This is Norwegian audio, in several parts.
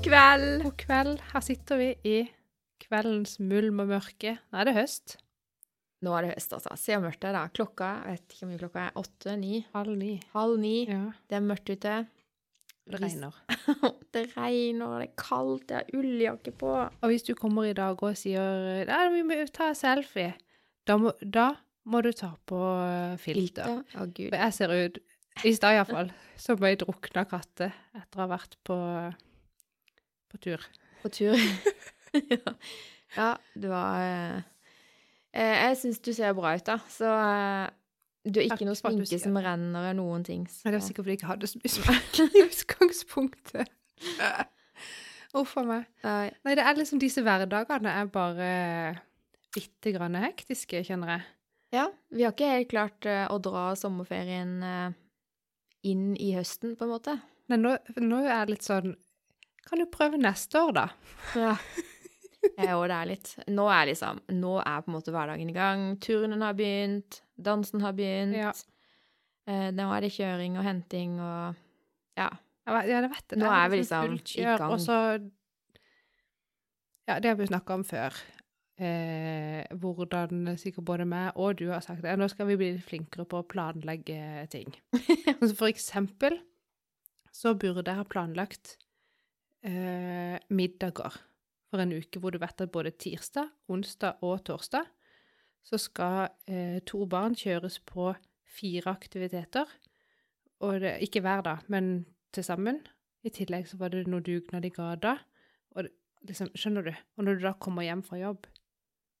God kveld! God kveld. Her sitter vi i kveldens mulm og mørke. Nå er det høst. Nå er det høst, altså. Se hvor mørkt det er, da. Klokka jeg vet ikke hvor mye klokka er. Åtte? Ni? Halv ni. Halv ni. Ja, Det er mørkt ute. det regner. det regner, det er kaldt, det er ulljakke på. Og hvis du kommer i dag og sier ja, vi må ta selfie, da må, da må du ta på filter. filter. Oh, gud. For jeg ser ut, i stad iallfall, som ei drukna katte etter å ha vært på, på tur. På tur. ja. ja, du var eh, eh, Jeg syns du ser bra ut, da. Så eh, du har Takk ikke noe for at du sminke sier som det. renner eller noen ting. Så. Nei, det er sikkert fordi jeg ikke hadde så mye smak i utgangspunktet. Uff a meg. Nei. Nei, det er liksom disse hverdagene er bare bitte grann hektiske, kjenner jeg. Ja, vi har ikke helt klart eh, å dra sommerferien eh, inn i høsten, på en måte. Men nå, nå er det litt sånn Kan du prøve neste år, da? Ja. Jeg òg det er litt Nå er liksom Nå er på en måte hverdagen i gang. Turnen har begynt. Dansen har begynt. Ja. Eh, nå er det kjøring og henting og Ja. Ja, det vet jeg. Nå er vi liksom fullt i gang. Og så Ja, det har vi snakka om før. Eh, hvordan sikkert både meg og du har sagt det. Nå skal vi bli litt flinkere på å planlegge ting. Sånn for eksempel så burde jeg ha planlagt eh, middager for en uke hvor du vet at både tirsdag, onsdag og torsdag så skal eh, to barn kjøres på fire aktiviteter. Og det, ikke hver dag, men til sammen. I tillegg så var det noe dugnad i gata. Og det, liksom, skjønner du? Og når du da kommer hjem fra jobb,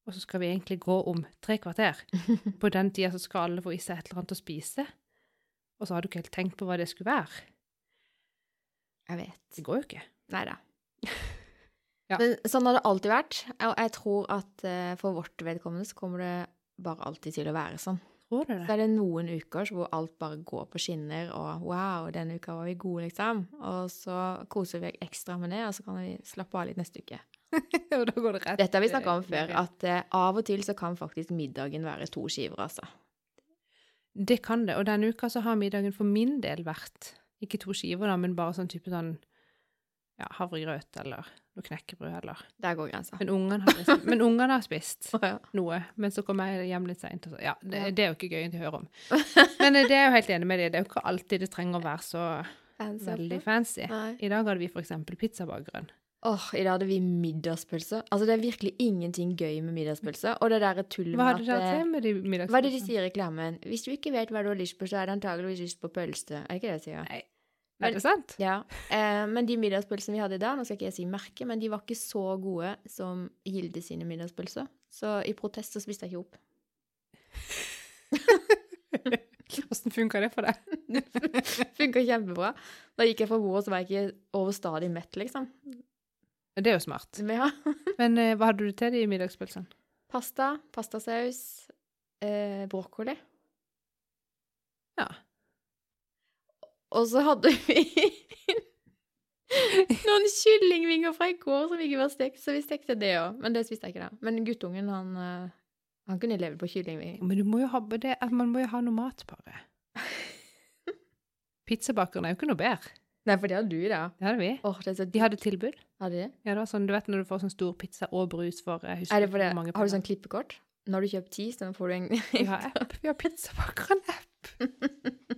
og så skal vi egentlig gå om tre kvarter På den tida så skal alle få i seg et eller annet å spise. Og så har du ikke helt tenkt på hva det skulle være. Jeg vet. Det går jo ikke. Nei da. Ja. Men sånn har det alltid vært. Og jeg tror at eh, for vårt vedkommende så kommer det bare alltid til å være sånn. Tror du det? Så er det noen uker hvor alt bare går på skinner, og wow, denne uka var vi gode, liksom. Og så koser vi ekstra med det, og så kan vi slappe av litt neste uke. Og da går det rett. Dette har vi snakka om før, at eh, av og til så kan faktisk middagen være to skiver, altså. Det kan det. Og denne uka så har middagen for min del vært ikke to skiver, da, men bare sånn type sånn ja, havregrøt eller noe knekkebrød eller Der går grensa. Men ungene har, spist, men ungene har spist oh, ja. noe, men så kom jeg hjem litt seint. Ja, det, Ja. det er jo ikke gøy å høre om. Men eh, det er jo helt enig med deg. Det er jo ikke alltid det trenger å være så Fancy, veldig fancy. Nei. I dag hadde vi for eksempel pizzabakgrunn. Åh, i dag hadde vi middagspølse. Altså, det er virkelig ingenting gøy med middagspølse. Og det der tullet Hva med at eh, til med de Hva er det de sier i reklamen? Hvis du ikke vet hva du har lyst på, så er det antageligvis lyst på pølse. Er det ikke det de sier? Nei. Er det sant? Ja. Eh, men de middagspølsene vi hadde i dag, nå skal ikke jeg si merke, men de var ikke så gode som Gilde sine middagspølser. Så i protest så spiste jeg ikke opp. Åssen funka det for deg? Funka kjempebra. Da gikk jeg fra bordet, så var jeg ikke overstadig mett, liksom. Det er jo smart. Ja. Men eh, hva hadde du til de middagspølsene? Pasta, pastasaus, eh, brokkoli. Ja. Og så hadde vi noen kyllingvinger fra i går som ikke var stekt, så vi stekte det òg. Men det spiste jeg ikke da. Men guttungen, han, eh, han kunne leve på kyllingvinger. Men du må ha, det, man må jo ha noe mat, bare. Pizzabakeren er jo ikke noe bedre. Nei, for det hadde du i dag. Det hadde vi. Oh, det så De hadde tilbud. Hadde de? Ja, det var sånn, du vet når du får sånn stor pizza og brus for jeg husker Er det for det? mange Har du sånn klippekort? Når du kjøper ti, så får du en Vi har app. Vi har pizzabakeren-app.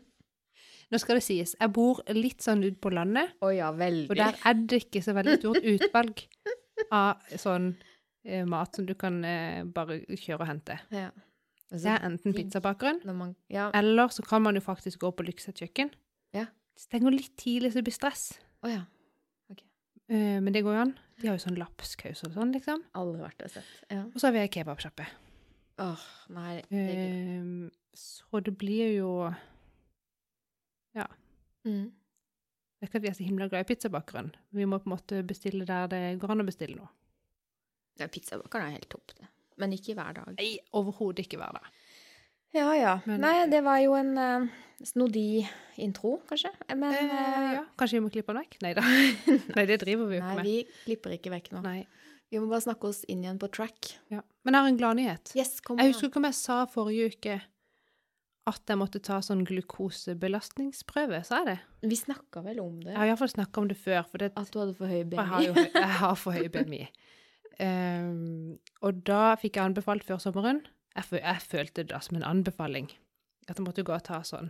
Nå skal det sies, jeg bor litt sånn ut på landet, oh ja, og der er det ikke så veldig stort utvalg av sånn eh, mat som du kan eh, bare kjøre og hente. ja. Det er enten pizzabakeren, man, ja. eller så kan man jo faktisk gå på Lykseth kjøkken. Ja. Det stenger litt tidlig, så det blir stress. Oh, ja. Eh, men det går jo an. De har jo sånn lapskaus og sånn, liksom. Aldri vært der sett. Ja. Og så har vi ei kebabsjappe. Åh, nei. Det er ikke. Eh, så det blir jo Mm. Det er ikke at vi er så himla glad i pizzabakeren. Vi må på en måte bestille der det går an å bestille noe. Ja, pizzabakeren er helt topp, det. Men ikke hver dag. Nei, overhodet ikke hver dag. Ja, ja. Men- Nei, det var jo en uh, snodig intro, kanskje. Men uh, eh, ja, kanskje vi må klippe den vekk? Nei da. Nei, det driver vi jo ikke med. Nei, vi klipper ikke vekk nå. Nei. Vi må bare snakke oss inn igjen på track. Ja. Men jeg har en gladnyhet. Yes, kom Jeg husker ikke om jeg sa forrige uke at jeg måtte ta sånn glukosebelastningsprøve, sa jeg det? Vi snakka vel om det. Jeg har iallfall snakka om det før, det, At du hadde for høy BMI? jeg har jo jeg har for høy BMI. Um, og da fikk jeg anbefalt før sommeren jeg, jeg følte det da som en anbefaling at jeg måtte gå og ta sånn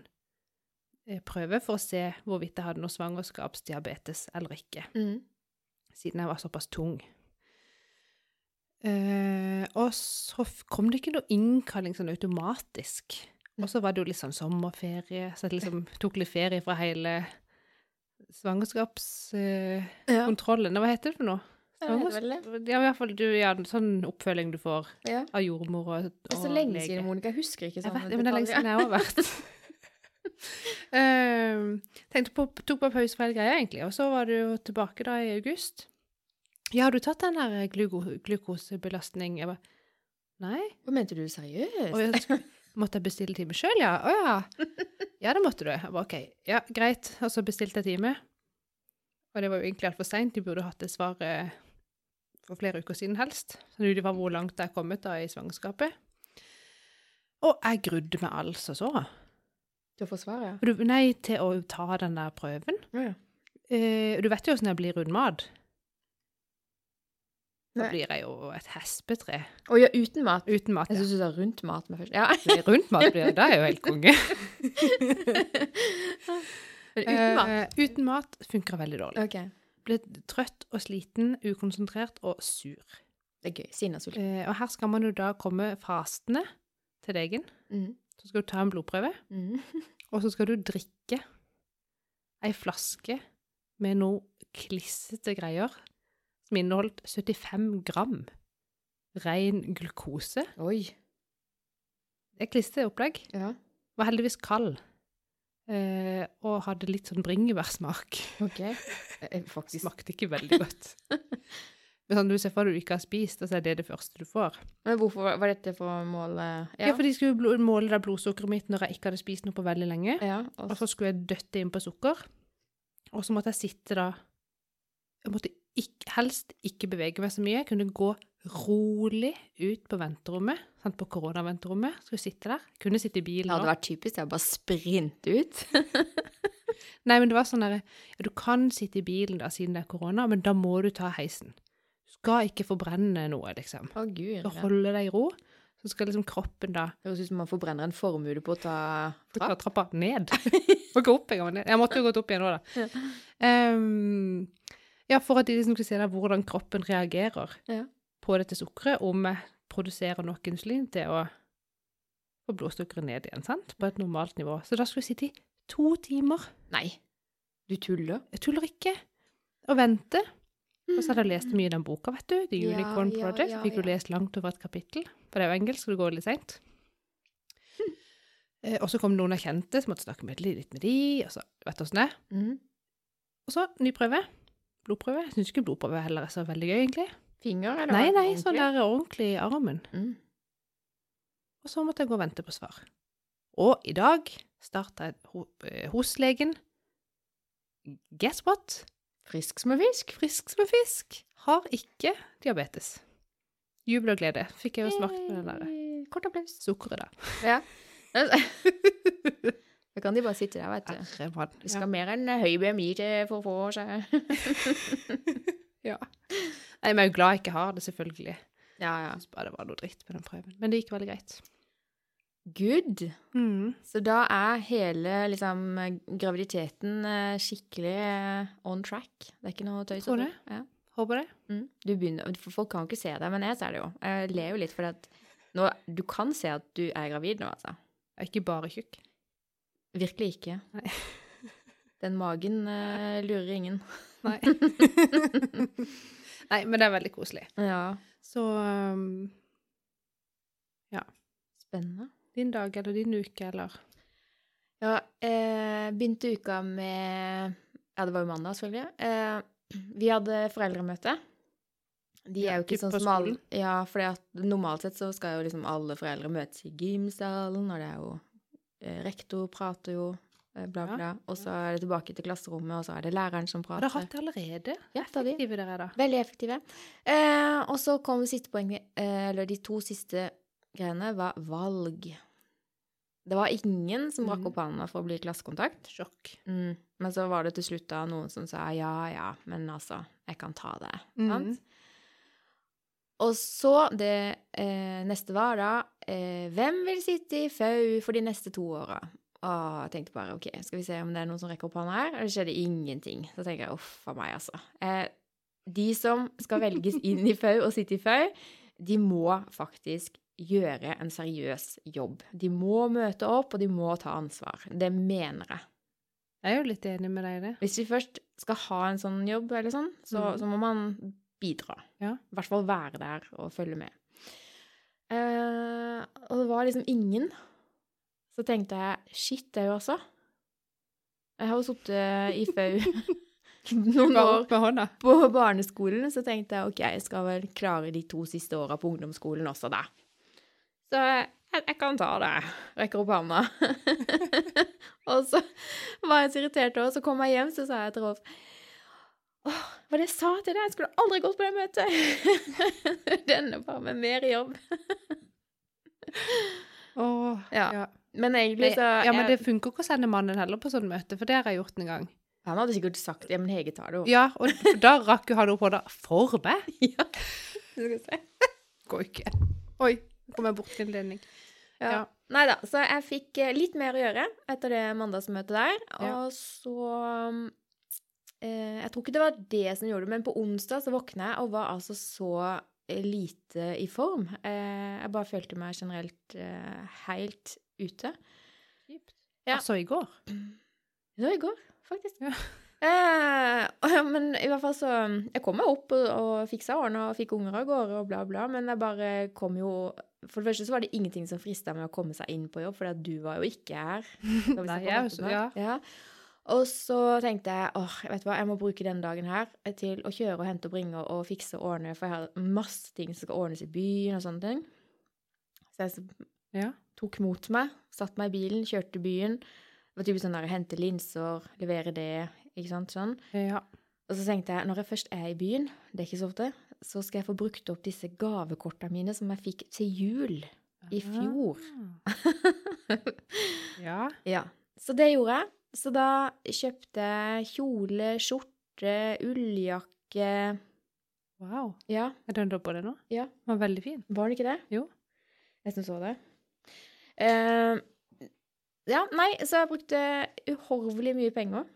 eh, prøve for å se hvorvidt jeg hadde noe svangerskapsdiabetes eller ikke, Mm. siden jeg var såpass tung. Uh, og så kom det ikke noe innkalling sånn automatisk. Og så var det jo litt sånn sommerferie, så jeg liksom tok litt ferie fra hele svangerskapskontrollen. Ja. Hva heter det for noe? Vel. Ja, i hvert fall du, ja, sånn oppfølging du får ja. av jordmor og, Det er så lenge lege. siden, Monica. Jeg husker ikke sånn. Jeg vet, men det er lenge siden jeg har vært. uh, tenkte på, tok på pause fra hele greia, egentlig. Og så var du jo tilbake da i august. Ja, har du tatt den der gluko, glukosebelastning? Jeg bare Nei. Hva mente du seriøst? Måtte jeg bestille time sjøl, ja? Å ja. Ja, det måtte du. Jeg bare OK. Ja, greit. Og så bestilte jeg time. Og det var jo egentlig altfor seint. De burde hatt det svaret for flere uker siden helst. Så det var hvor langt jeg er kommet da i svangerskapet. Og jeg grudde meg altså så. Til å få svar, ja. Du- Nei, til å ta den der prøven. Ja, ja. Eh, du vet jo åssen jeg blir rundt mat. Da blir jeg jo et hespetre Å ja, uten mat. uten mat. ja. Jeg syns du sa rundt mat med først. Ja. Rundt mat blir det. da er jeg jo helt konge. Men uten mat. Uh, uten mat funker veldig dårlig. Okay. Blir trøtt og sliten, ukonsentrert og sur. Det er gøy. Sinnasulten. Uh, og her skal man jo da komme fastende til legen. Mm. Så skal du ta en blodprøve, Mm. og så skal du drikke ei flaske med noe klissete greier som inneholdt 75 gram ren glukose. Oi. Det er klissete opplegg. Ja. Var heldigvis kald. Eh, og hadde litt sånn bringebærsmak. OK. Eh, Faktisk. Smakte ikke veldig godt. Men sånn, du ser for deg du ikke har spist, og så er det det første du får. Men hvorfor var- dette for å måle Ja, for de skulle måle blodsukkeret mitt når jeg ikke hadde spist noe på veldig lenge. ja, Og så skulle jeg døtte inn på sukker. Og så måtte jeg sitte da Jeg måtte ikke, helst ikke bevege meg så mye. Jeg kunne gå rolig ut på venterommet, sant, på koronaventerommet. Skulle sitte der. Kunne sitte i bilen. Det hadde vært typisk det å bare sprinte ut. Nei, men det var sånn derre ja, Du kan sitte i bilen da, siden det er korona, men da må du ta heisen. Du skal ikke forbrenne noe, liksom. Å, gud. Skal holde deg i ro. Så skal liksom kroppen da høres ut som man forbrenner en formue på å ta Ta trapp. trappa ned. Må ikke opp engang. Jeg måtte jo gått opp igjen nå, da. Ehm, ja, for at de liksom skal se da hvordan kroppen reagerer Ja. på dette sukkeret, om jeg produserer nok insulin til å få blodsukkeret ned igjen, sant? På et normalt nivå. Så da skulle jeg sitte i to timer. Nei. Du tuller? Jeg tuller ikke. Og vente. Og så hadde jeg lest mye i den boka, vet du. The Unicorn ja, Project. ja, Fikk jo lest langt over et kapittel. For det er jo engelsk, så det går litt seint. Eh, og så kom noen jeg kjente, som måtte snakke med, litt med de, og så vet du åssen det er. Mm. Og så ny prøve. Blodprøve. Jeg syns ikke blodprøve heller er så veldig gøy, egentlig. Finger, eller? Nei, nei, sånn der ordentlig i armen. Mm. Og så måtte jeg gå og vente på svar. Og i dag starta jeg eh, hos legen. Guess what? Frisk som en fisk. Frisk som en fisk. Har ikke diabetes. Jubel og glede. Fikk jeg jo smakt på den der Eh, Kort applaus. sukkeret, da. Ja. Da kan de bare sitte der, vet du. Herre. Det skal mer enn høy BMI til for å få seg Ja. Nei, men jeg er jo glad jeg ikke har det, selvfølgelig. Ja, ja. Syns bare det var noe dritt på den prøven. Men det gikk veldig greit. Good. Mm. Så da er hele liksom graviditeten eh, skikkelig eh, on track. Det er ikke noe tøys. Tror det. Ja. Håper det. Mm. Du begynner, folk kan jo ikke se det, men jeg ser det jo. Jeg ler jo litt, for at nå, du kan se at du er gravid nå, altså. Jeg er ikke bare tjukk. Virkelig ikke. Nei. Den magen uh, lurer ingen. Nei. Nei, men det er veldig koselig. Ja. Så um, Spennende. din dag eller din uke, eller Ja, eh, begynte uka med Ja, det var jo mandag, selvfølgelig. Eh, vi hadde foreldremøte. De er Ja, jo ikke sånn som alle. Ja, for normalt sett så skal jo liksom alle foreldre møtes i gymsalen, og det er jo Rektor prater jo, bla, bla, Ja. Og så er det tilbake til klasserommet, og så er det læreren som Har prater. dere hatt det allerede? Ja, det de. Effektive dere er, da. Veldig effektive. Eh, og så kom det siste poenget, eh, eller de to siste greiene, var valg. Det var ingen som rakk Mhm. opp hånda for å bli klassekontakt. Sjokk. Mm. Men så var det til slutt da noen som sa ja, ja, men altså, jeg kan ta det. Mm. Sant? Og så det eh, neste var da eh, Hvem vil sitte i FAU for de neste to åra? Og jeg tenkte bare OK, skal vi se om det er noen som rekker opp hånda her? Og det skjedde ingenting. Så tenker jeg uff a meg, altså. Eh, de som skal velges inn i FAU og sitte i FAU, de må faktisk gjøre en seriøs jobb. De må møte opp, og de må ta ansvar. Det mener jeg. Jeg er jo litt enig med deg i det. Hvis vi først skal ha en sånn jobb, eller sånn, så, mm. så må man bidra. Ja. I hvert fall være der og følge med. Eh, og det var liksom ingen. Så tenkte jeg shit, det er jo altså. Jeg har jo sittet i FAU noen år på barneskolen, så tenkte jeg OK, jeg skal vel klare de to siste åra på ungdomsskolen også, da. Så jeg, jeg kan ta det. Rekker opp hånda. og så var jeg så irritert òg, så kom jeg hjem, så sa jeg til Rolf Åh, hva det jeg sa til deg? Jeg skulle aldri gått på det møtet. Denne bare med mer jobb. Åh, Ja. ja. Men egentlig så ja, men det funker ikke å sende mannen heller på sånn møte, for det har jeg gjort en gang. Han hadde sikkert sagt ja, men Hege tar det jo. Ja, og da rakk jo han opp hånda for meg. Ja. Skal se. Går ikke. Oi, nå kom jeg bort til en ledning. Ja. Ja. Nei da, så jeg fikk eh, litt mer å gjøre etter det mandagsmøtet der. Ja. Og så eh, Jeg tror ikke det var det som gjorde det, men på onsdag så våkna jeg og var altså så eh, lite i form. Eh, jeg bare følte meg generelt eh, helt ute. Kjipt. Ja. Altså i går. Det var i går, faktisk. Ja. Eh, men i hvert fall så Jeg kom meg opp og, og fiksa årene og fikk unger av gårde og bla, bla. Men jeg bare kom jo For det første så var det ingenting som frista med å komme seg inn på jobb, for du var jo ikke her. Nei, jeg er ja. ja. Og så tenkte jeg åh, vet du hva, jeg må bruke den dagen her til å kjøre og hente og bringe og fikse og ordne, for jeg har masse ting som skal ordnes i byen og sånne ting. Så jeg Ja. tok mot meg, satt meg i bilen, kjørte til byen. Det var typisk sånn der hente linser, levere det, ikke sant, sånn. ja. Og så tenkte jeg, når jeg først er i byen, det er ikke så ofte, så skal jeg få brukt opp disse gavekortene mine som jeg fikk til jul i fjor. Ah. Ja. Ja, så det gjorde jeg. Så da kjøpte jeg kjole, skjorte, ulljakke Wow. Ja, Jeg den opp på det nå? Ja. Den var veldig fin. var det ikke det? Jo. Jeg som så det. Uh, ja, nei, så jeg brukte uhorvelig mye penger.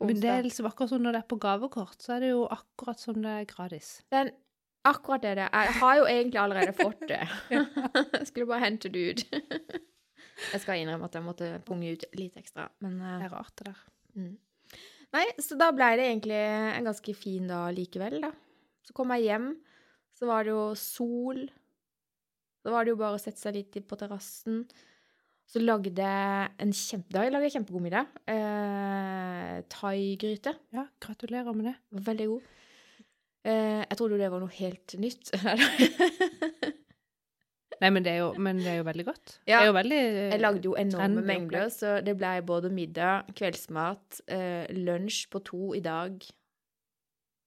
Men det er liksom akkurat sånn når det er på gavekort, så er det jo akkurat som det er gratis. Den, akkurat det det. Jeg har jo egentlig allerede fått det. Skulle bare hente det ut. Jeg skal innrømme at jeg måtte punge ut litt ekstra, men eh, Det er rart, det der. Mm. Nei, så da ble det egentlig en ganske fin dag likevel, da. Så kom jeg hjem, så var det jo sol. Så var det jo bare å sette seg litt på terrassen. Så lagde jeg en kjempe... Da lagde jeg kjempegod middag. Eh, Thaigryte. Ja, gratulerer med det. Var Veldig god. Eh, jeg trodde jo det var noe helt nytt. Nei, men det jo, men det er jo veldig godt. Ja. Veldig Jeg lagde jo enorme mengder, så det ble både middag, kveldsmat, eh, lunsj på to i dag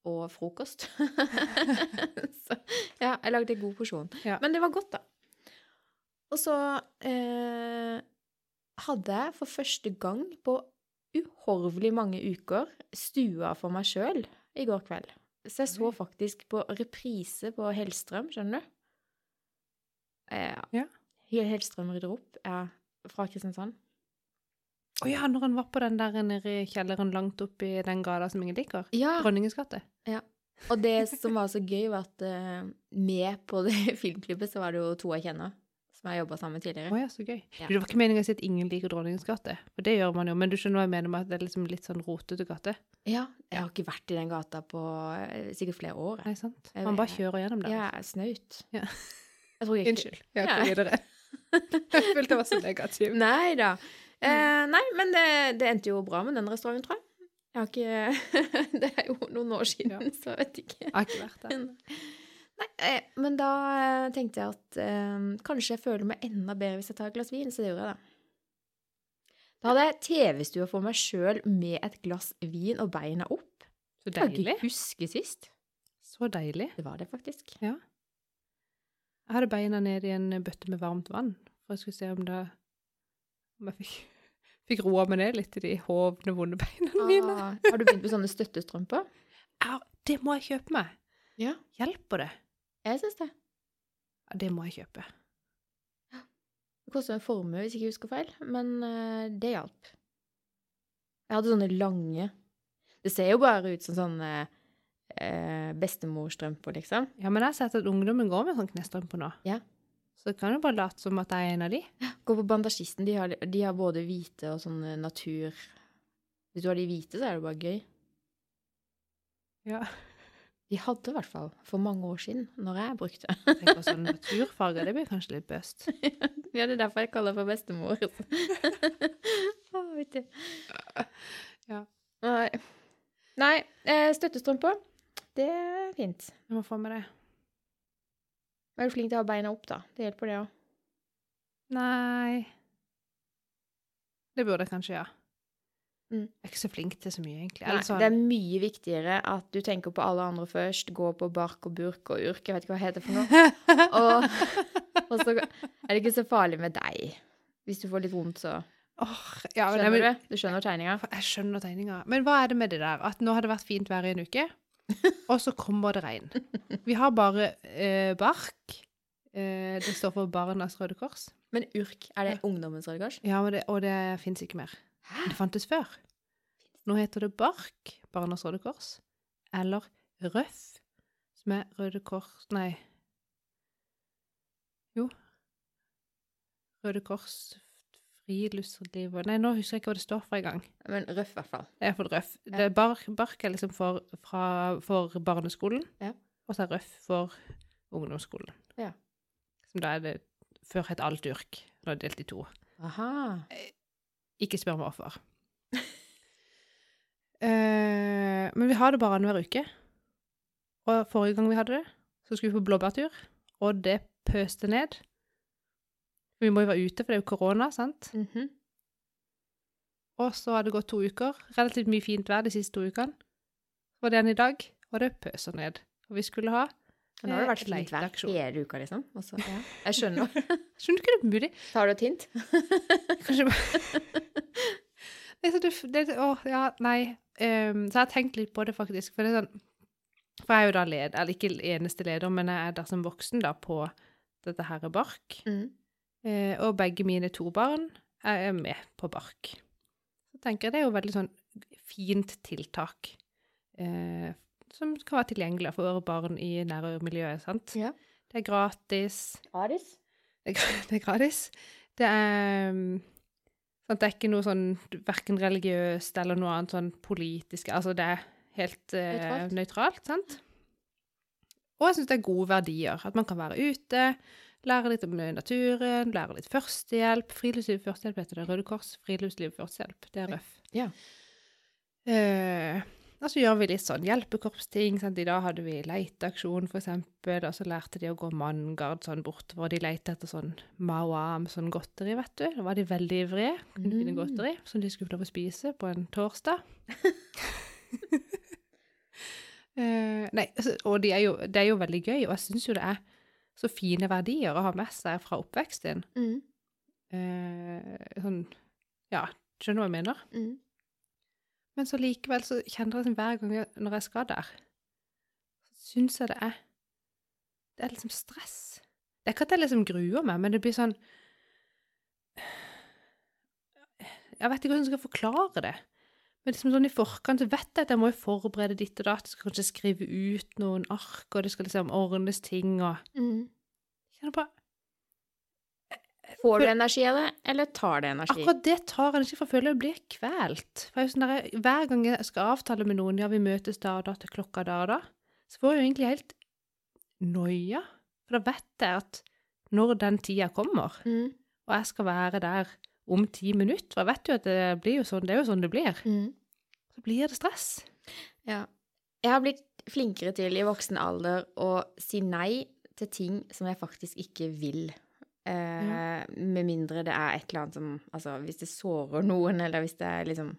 og frokost. så ja, jeg lagde en god porsjon. Ja. Men det var godt, da. Og så eh, hadde jeg for første gang på uhorvelig mange uker stua for meg sjøl i går kveld. Så jeg så faktisk på reprise på Hellstrøm, skjønner du? Eh, Ja. Helt Hellstrøm rydder opp, ja, fra Kristiansand. Å ja, når han var på den der nede i kjelleren langt opp i den gata som ingen liker. Ja, Dronningens gate. og det som var så gøy, var at uh, med på det filmklippet så var det jo to jeg kjenner, som jeg jobba sammen med Å tidligere. ja, så gøy. Ja. Du, det var ikke meningen å si at ingen liker Dronningens gate, for det gjør man jo. Men du skjønner hva jeg mener med at det er liksom litt sånn rotete gate? Ja, jeg har ikke vært i den gata på eh, sikkert flere år. Nei, sant? Man bare kjører gjennom der. Ja, snaut. Ja. Jeg tror ikke Unnskyld. Jeg Ja. videre. jeg følte jeg var så negativ. Nei da. Eh, nei, men det, det endte jo bra med den restauranten, tror jeg. Jeg har ikke Det er jo noen år siden, Ja. så jeg vet ikke. Jeg har ikke vært der. Nei, eh, men da eh, tenkte jeg at eh, kanskje jeg føler meg enda bedre hvis jeg tar et glass vin, så det gjorde jeg da. Da hadde jeg TV-stua for meg sjøl med et glass vin og beina opp. Så Jeg kan deilig. ikke huske sist. Så deilig. Det var det faktisk. Jeg hadde beina ned i en bøtte med varmt vann, for jeg skulle se om det Om jeg fikk, fikk roa meg ned litt i de hovne, vonde beina mine. Ah, har du begynt med sånne støttestrømper? Ja, det må jeg kjøpe meg. Ja. Hjelper det? Jeg syns det. Ja, det må jeg kjøpe. Det koster en formue, hvis ikke jeg husker feil, men eh, det hjalp. Jeg hadde sånne lange Det ser jo bare ut som sånne eh, bestemorstrømper, liksom. Ja, men jeg har sett at ungdommen går med sånn knestrømpe nå. Ja. Så det kan jo bare late som at jeg er en av de. Gå på bandasjisten. De har, de har både hvite og sånn natur Hvis du har de hvite, så er det bare gøy. Ja. De hadde i hvert fall for mange år siden, når jeg brukte. Tenk på sånn naturfarger, det blir kanskje litt bøst. ja, det er derfor jeg kaller det for bestemor. Å, vet du. Ja. Nei. Nei, støttestrømpe, støttestrømper, det er fint. Jeg må få med det. Er du flink til å ha beina opp, da? Det hjelper, det òg. Nei Det burde jeg kanskje gjøre. Mm. Jeg er ikke så flink til så mye, egentlig. Nei, sånn, Det er mye viktigere at du tenker på alle andre først, går på bark og burk og urk, jeg vet ikke hva det heter for noe. Og, og så er det ikke så farlig med deg. Hvis du får litt vondt, så oh, ja, men, skjønner men, du. Du skjønner tegninga. Jeg skjønner tegninga. Men hva er det med det der? At nå har det vært fint vær i en uke, og så kommer det regn. Vi har bare eh, bark. Eh, det står for Barnas Røde Kors. Men urk, er det ungdommens Røde Kors? Ja, det, og det fins ikke mer. Men det fantes før. Nå heter det bark, Barnas Røde Kors, eller røff, som er Røde Kors Nei. Jo. Røde Kors friluftsliv Nei, nå husker jeg ikke hva det står for engang. Men røff, i hvert fall. Er for røff. Ja. Det er bark, bark er liksom for, fra, for barneskolen, Ja. og så er røff for ungdomsskolen. Ja. Som da er det Før het alt yrk. Nå er det delt i to. Aha. Ikke spør meg hvorfor. Eh, men vi har det bare annenhver uke. Og forrige gang vi hadde det, så skulle vi på blåbærtur, og det pøste ned. Vi må jo være ute, for det er jo korona, sant? Mhm. Og så har det gått to uker. Relativt mye fint vær de siste to ukene. Og det er igjen i dag, og det pøser ned. Og vi skulle ha Nå har det vært Eh, fint vær hele uka, liksom. Også, ja. Jeg skjønner. Skjønner du ikke det er mulig? Tar du et hint? Kanskje bare så det, å, ja, nei. Um, så jeg har tenkt litt på det, faktisk. For, det er sånn, for jeg er jo da leder, eller ikke eneste leder, men jeg er der som voksen da på dette her bark. Mm. Eh, og begge mine to barn er med på bark. Så tenker jeg det er jo veldig sånn fint tiltak. Eh, som kan være tilgjengelig for barn i nærmiljøet, sant? Ja. Det er gratis. Gratis? Det er, det er gratis. Det er um, sant, Det er ikke noe sånn verken religiøst eller noe annet sånn politisk Altså, det er helt eh, nøytralt, sant? Og jeg syns det er gode verdier. At man kan være ute, lære litt om naturen, lære litt førstehjelp. Friluftsliv førstehjelp heter det. Røde Kors friluftsliv førstehjelp. Det er røff. Ja. Eh, og så gjør vi litt sånn hjelpekorpsting. Sant? I dag hadde vi leiteaksjon, eksempel, og så lærte de å gå manngard sånn bortover. De lette etter sånn mawam, sånn godteri, vet du. Da var de veldig ivrige. Kunne finne Mm. godteri som de skulle få lov å spise på en torsdag. Eh, nei, altså, og det er jo, det er jo veldig gøy, og jeg syns jo det er så fine verdier å ha med seg fra oppveksten. Mm. Eh, sånn Ja, skjønner du hva jeg mener? Mm. Men så likevel så kjenner jeg det hver gang jeg, når jeg skal der, så syns jeg det er Det er liksom stress. Det er ikke at jeg liksom gruer meg, men det blir sånn Jeg vet ikke hvordan jeg skal forklare det. Men liksom sånn i forkant så vet jeg at jeg må jo forberede ditt og datt. Skal kanskje skrive ut noen ark, og det skal liksom ordnes ting og Mm. Kjenner på Får du energi av det, eller tar det energi? Akkurat det tar energi, for jeg føler jeg blir kvelt. For jeg sånn der, Hver gang jeg skal avtale med noen, ja, vi møtes da og da til klokka da og da, så får jeg jo egentlig helt noia. For da vet jeg at når den tida kommer, Mm. og jeg skal være der om ti minutter, for jeg vet jo at det blir jo sånn, det er jo sånn det blir, Mm. så blir det stress. Ja. Jeg har blitt flinkere til i voksen alder å si nei til ting som jeg faktisk ikke vil. Eh, Med mindre det er et eller annet som Altså, hvis det sårer noen, eller hvis det er liksom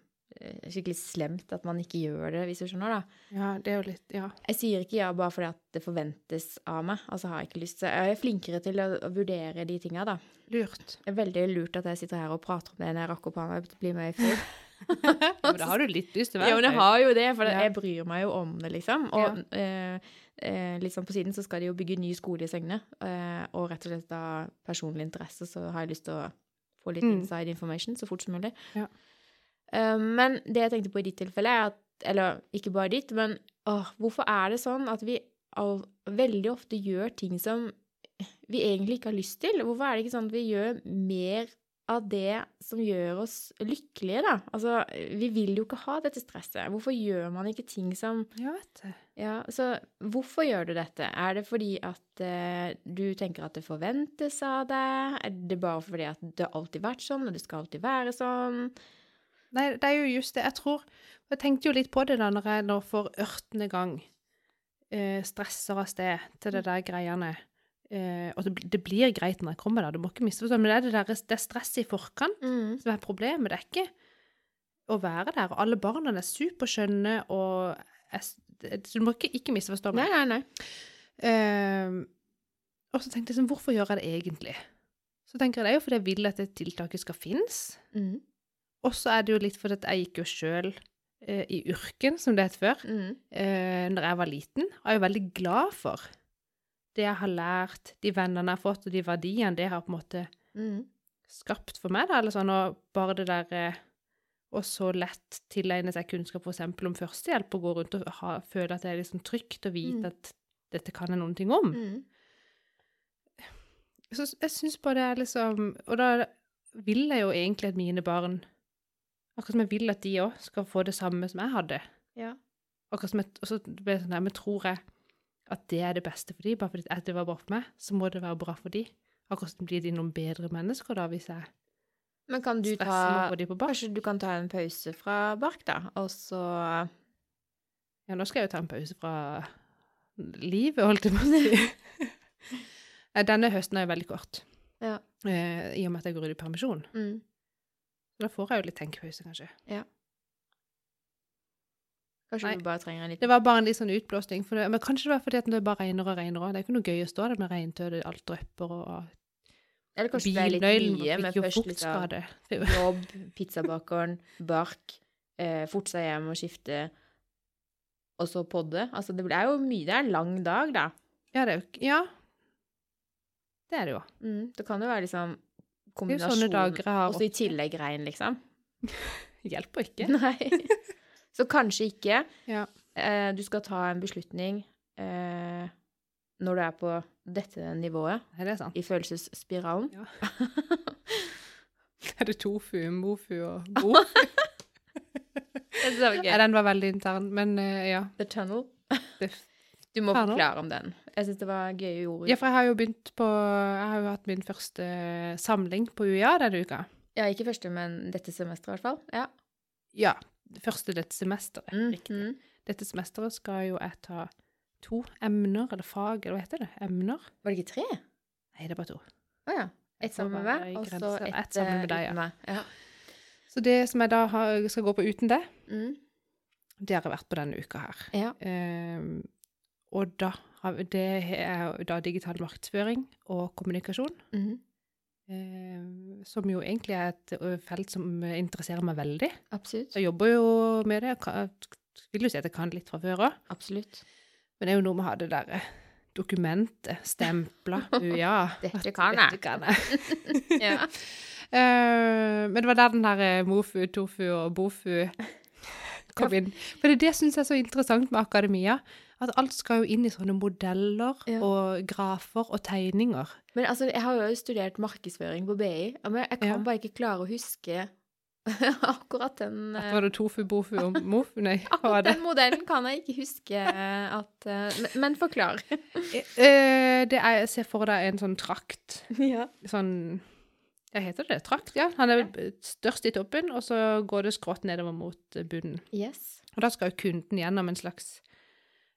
skikkelig slemt at man ikke gjør det, hvis du skjønner, da. Ja, det er jo litt Ja. Jeg sier ikke ja bare fordi at det forventes av meg. Altså har jeg ikke lyst Så Jeg er flinkere til å, å vurdere de tinga, da. Lurt. Det er veldig lurt at jeg sitter her og prater om det når jeg rakk opp hånda og blir med i. Ja, men da har du litt lyst til å være Ja, men jeg har jo det, for Ja. jeg bryr meg jo om det, liksom. Og ja. eh, litt sånn på siden så skal de jo bygge ny skole i Søgne. Eh, og rett og slett av personlig interesse så har jeg lyst til å få litt Mm. inside information så fort som mulig. Ja. Eh, men det jeg tenkte på i ditt tilfelle, er at Eller ikke bare ditt, men åh, hvorfor er det sånn at vi all, veldig ofte gjør ting som vi egentlig ikke har lyst til? Hvorfor er det ikke sånn at vi gjør mer av det som gjør oss lykkelige, da? Altså, vi vil jo ikke ha dette stresset. Hvorfor gjør man ikke ting som Ja, vet du. Ja, så hvorfor gjør du dette? Er det fordi at uh, du tenker at det forventes av deg? Er det bare fordi at det har alltid vært sånn, og det skal alltid være sånn? Nei, det er jo just det. Jeg tror Jeg tenkte jo litt på det da når jeg nå for ørtende gang eh, stresser av sted til det der greiene. Eh, og det, det blir greit når jeg kommer der, du må ikke misforstå, men det er det der det stresset i forkant Mm. som er problemet. Det er ikke å være der. Og alle barna er superskjønne, og jeg, du må ikke, ikke misforstå Nei, meg. nei, nei. Eh, og så tenkte jeg sånn, hvorfor gjør jeg det egentlig? Så tenker jeg det er jo fordi jeg vil at det tiltaket skal finnes. Mm. Og så er det jo litt fordi at jeg gikk jo sjøl eh, i yrken, som det het før, Mm. eh, når jeg var liten. Og jeg er jo veldig glad for det jeg har lært, de vennene jeg har fått, og de verdiene det har på en måte Mm. skapt for meg, da, eller sånn, og bare det der eh, Og så lett tilegne seg kunnskap f.eks. om førstehjelp, og gå rundt og ha, føle at det er liksom trygt å vite Mm. at dette kan jeg noen ting om. Mm. Så jeg syns bare det er liksom Og da vil jeg jo egentlig at mine barn Akkurat som jeg vil at de òg skal få det samme som jeg hadde. Ja. Akkurat som jeg, og så ble det sånn, der, men tror jeg at det er det beste for de, bare fordi det var bra for meg, så må det være bra for de. Akkurat som blir de noen bedre mennesker da, hvis jeg Men kan du ta. Kanskje du kan ta en pause fra bark, da, og så Ja, nå skal jeg jo ta en pause fra livet, holdt jeg på å si. Denne høsten er jo veldig kort, Ja. eh, i og med at jeg går ut i permisjon. mm. Så da får jeg jo litt tenkepause, kanskje. Kanskje Nei. du bare trenger en Det var bare en litt sånn utblåsning. Det, men kanskje det var fordi at det bare regner og regner òg. Det er ikke noe gøy å stå der med regntøy, og alt drypper og Eller kanskje det er litt mye med først litt fuktskade. jobb, pizzabakeren, bark, eh, forte seg hjem og skifte, og så podde. Altså, det er jo mye. Det er en lang dag, da. Ja, det er jo Ja. Det er det jo. Mm, det kan jo være liksom kombinasjon, og så i tillegg regn, liksom. Hjelper ikke. Nei. Så kanskje ikke. Ja. Eh, du skal ta en beslutning eh, når du er på dette nivået Er det sant. i følelsesspiralen. Ja. Er det tofu, mofu og bo? Den var veldig intern, men eh, ja. The Tunnel. Det- Du må Tunnel? forklare om den. Jeg syns det var gøye ord. Ja, for jeg har jo begynt på Jeg har jo hatt min første samling på UiA denne uka. Ja, ikke første, men dette semesteret, i hvert fall. Ja. Ja. Første dette semesteret. Mm, Riktig. mm. Dette semesteret skal jo jeg ta to emner, eller fag, eller hva heter det? Emner? Var det ikke tre? Nei, det er bare to. Å ja. Ett sammen med meg, og så ett et sammen med eh, deg, ja. Ja. Så det som jeg da har, skal gå på uten det, Mm. det har jeg vært på denne uka her. ja. Ehm, og da det er da digital markedsføring og kommunikasjon, Mm -hmm. eh, som jo egentlig er et felt som eh, interesserer meg veldig. Absolutt. Jeg jobber jo med det, jeg vil jo si at jeg kan litt fra før òg. Absolutt. Men det er jo noe med å ha det derre dokumentet, stempla, ja. Dette kan jeg. Dette kan jeg. Ja. Eh, men det var der den her eh, Mofu, Tofu og Bofu kom inn. For det, det syns jeg er så interessant med akademia. At alt skal jo inn i sånne modeller Ja. og grafer og tegninger. Men altså, jeg har jo studert markedsføring på BI, men jeg kan Ja. bare ikke klare å huske akkurat den At eh, var det Tofu, Bofu og Mofu? Nei, Akkurat den modellen kan jeg ikke huske at eh, men, men forklar. Eh, det er, ser for deg en sånn trakt. ja. Sånn Hva heter det? Trakt? Ja. Han er størst i toppen, og så går det skrått nedover mot bunnen. Yes. Og da skal jo kunden gjennom en slags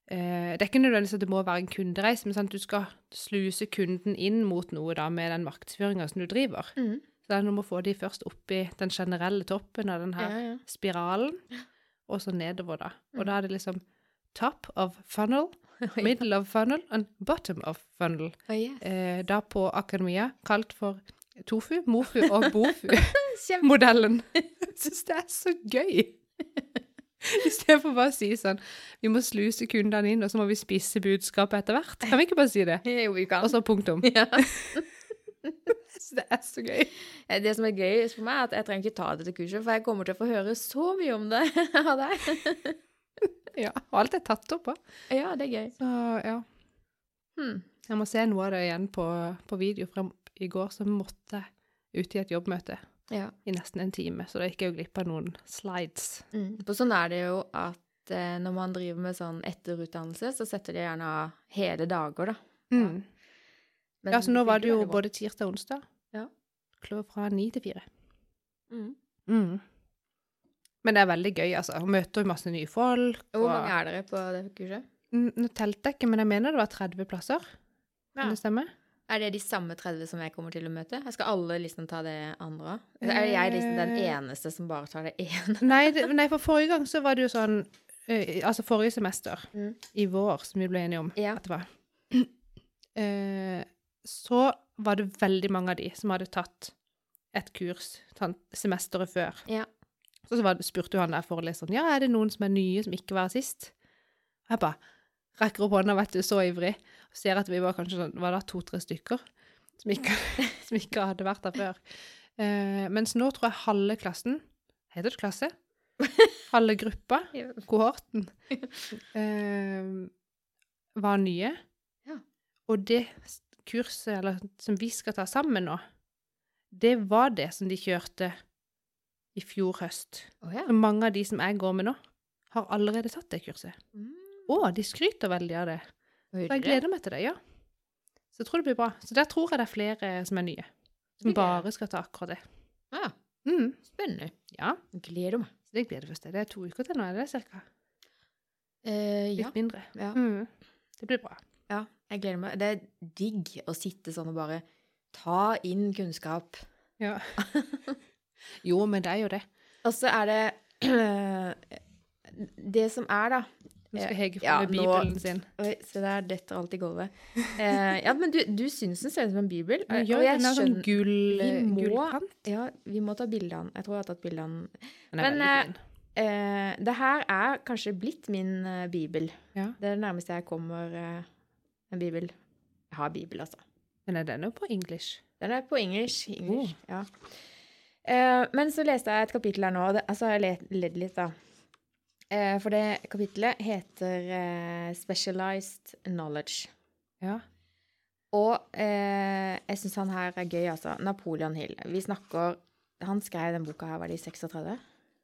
Det er ikke nødvendigvis at det må være en kundereise, men sant? du skal sluse kunden inn mot noe da med den markedsføringa som du driver. Mm. Så det er noe med å få de først opp i den generelle toppen av den her Ja, ja. spiralen, og så nedover, da. Mm. Og da er det liksom top of funnel, middle of funnel and bottom of funnel. Oh, yes. Eh, da på akademia kalt for tofu, mofu og bofu-modellen. Jeg syns det er så gøy! Istedenfor bare å si sånn Vi må sluse kundene inn, og så må vi spisse budskapet etter hvert. Kan vi ikke bare si det? Jo, vi kan. Og så punktum. ja. Det er så gøy. Det som er gøy for meg, er at jeg trenger ikke ta dette kurset, for jeg kommer til å få høre så mye om det av deg. Ja, og alt er tatt opp òg. Ja, det er gøy. Så ja. Hmm. Jeg må se noe av det igjen på, på video. For i går så måtte jeg ut i et jobbmøte Ja. i nesten en time, så da gikk jeg jo glipp av noen slides. Mm. For sånn er det jo at eh, når man driver med sånn etterutdannelse, så setter de gjerne av hele dager, da. Mm. Men Ja, så nå var det jo både tirsdag og onsdag. Ja. Klokka fra ni til fire. mm. Mm. Men det er veldig gøy, altså. Hun møter jo masse nye folk. Hvor mange er dere på det kurset? Nå telte jeg ikke, men jeg mener det var 30 plasser. Kan Ja. det stemme? Er det de samme 30 som jeg kommer til å møte? Jeg skal alle liksom ta det andre? Er jeg liksom den Eh. eneste som bare tar det ene? Nei, nei, for forrige gang så var det jo sånn uh, Altså forrige semester, Mm. i vår, som vi ble enige om Ja. at det var, eh, så var det veldig mange av de som hadde tatt et kurs sånn, semesteret før. Ja. Så, så var, spurte jo han der foreleseren ja, er det noen som er nye, som ikke var sist. Og jeg bare rekker opp hånda, vet du, så ivrig, ser at vi var kanskje sånn, var det to-tre stykker som ikke, som ikke hadde vært der før. Eh, mens nå tror jeg halve klassen Heter det klasse? Halve gruppa, kohorten, eh, var nye. Ja. Og det kurset eller, som vi skal ta sammen nå, det var det som de kjørte i fjor høst. Oh, ja. Mange av de som jeg går med nå, har allerede tatt det kurset. Mm. Å, de skryter veldig av det. Så jeg gleder meg til det, ja. Så jeg tror det blir bra. Så der tror jeg det er flere som er nye. Som bare skal ta akkurat det. Ja, Mm. spennende. Ja, Gleder meg. så det gleder vi oss til. Det er to uker til nå, er det cirka? Eh, Litt mindre. ja. Mm. Det blir bra. Ja, jeg gleder meg. Det er digg å sitte sånn og bare ta inn kunnskap. Ja. jo, men det er jo det. Og så er det Det som er, da Nå skal Hege få Ja, med nå- Bibelen sin. Oi, se der detter alt i gulvet. Eh, ja, men du, du syns den ser ut som en bibel. Ja, og jeg den er sånn gull, gullkant. Ja, vi må ta bilde av den. Jeg tror jeg har tatt bilde av den. Men, veldig. Eh, det her er kanskje blitt min uh, bibel. Ja. Det er det nærmeste jeg kommer uh, en bibel. Jeg har bibel, altså. Men er den jo på engelsk? Den er på engelsk. English, Oh. ja. Eh, men så leste jeg et kapittel her nå, og det, altså jeg le- ledd litt, da. Eh, for det kapittelet heter eh, 'Specialized Knowledge'. Ja. Og eh, jeg syns han her er gøy, altså. Napoleon Hill. Vi snakker Han skrev den boka her, var det i 36?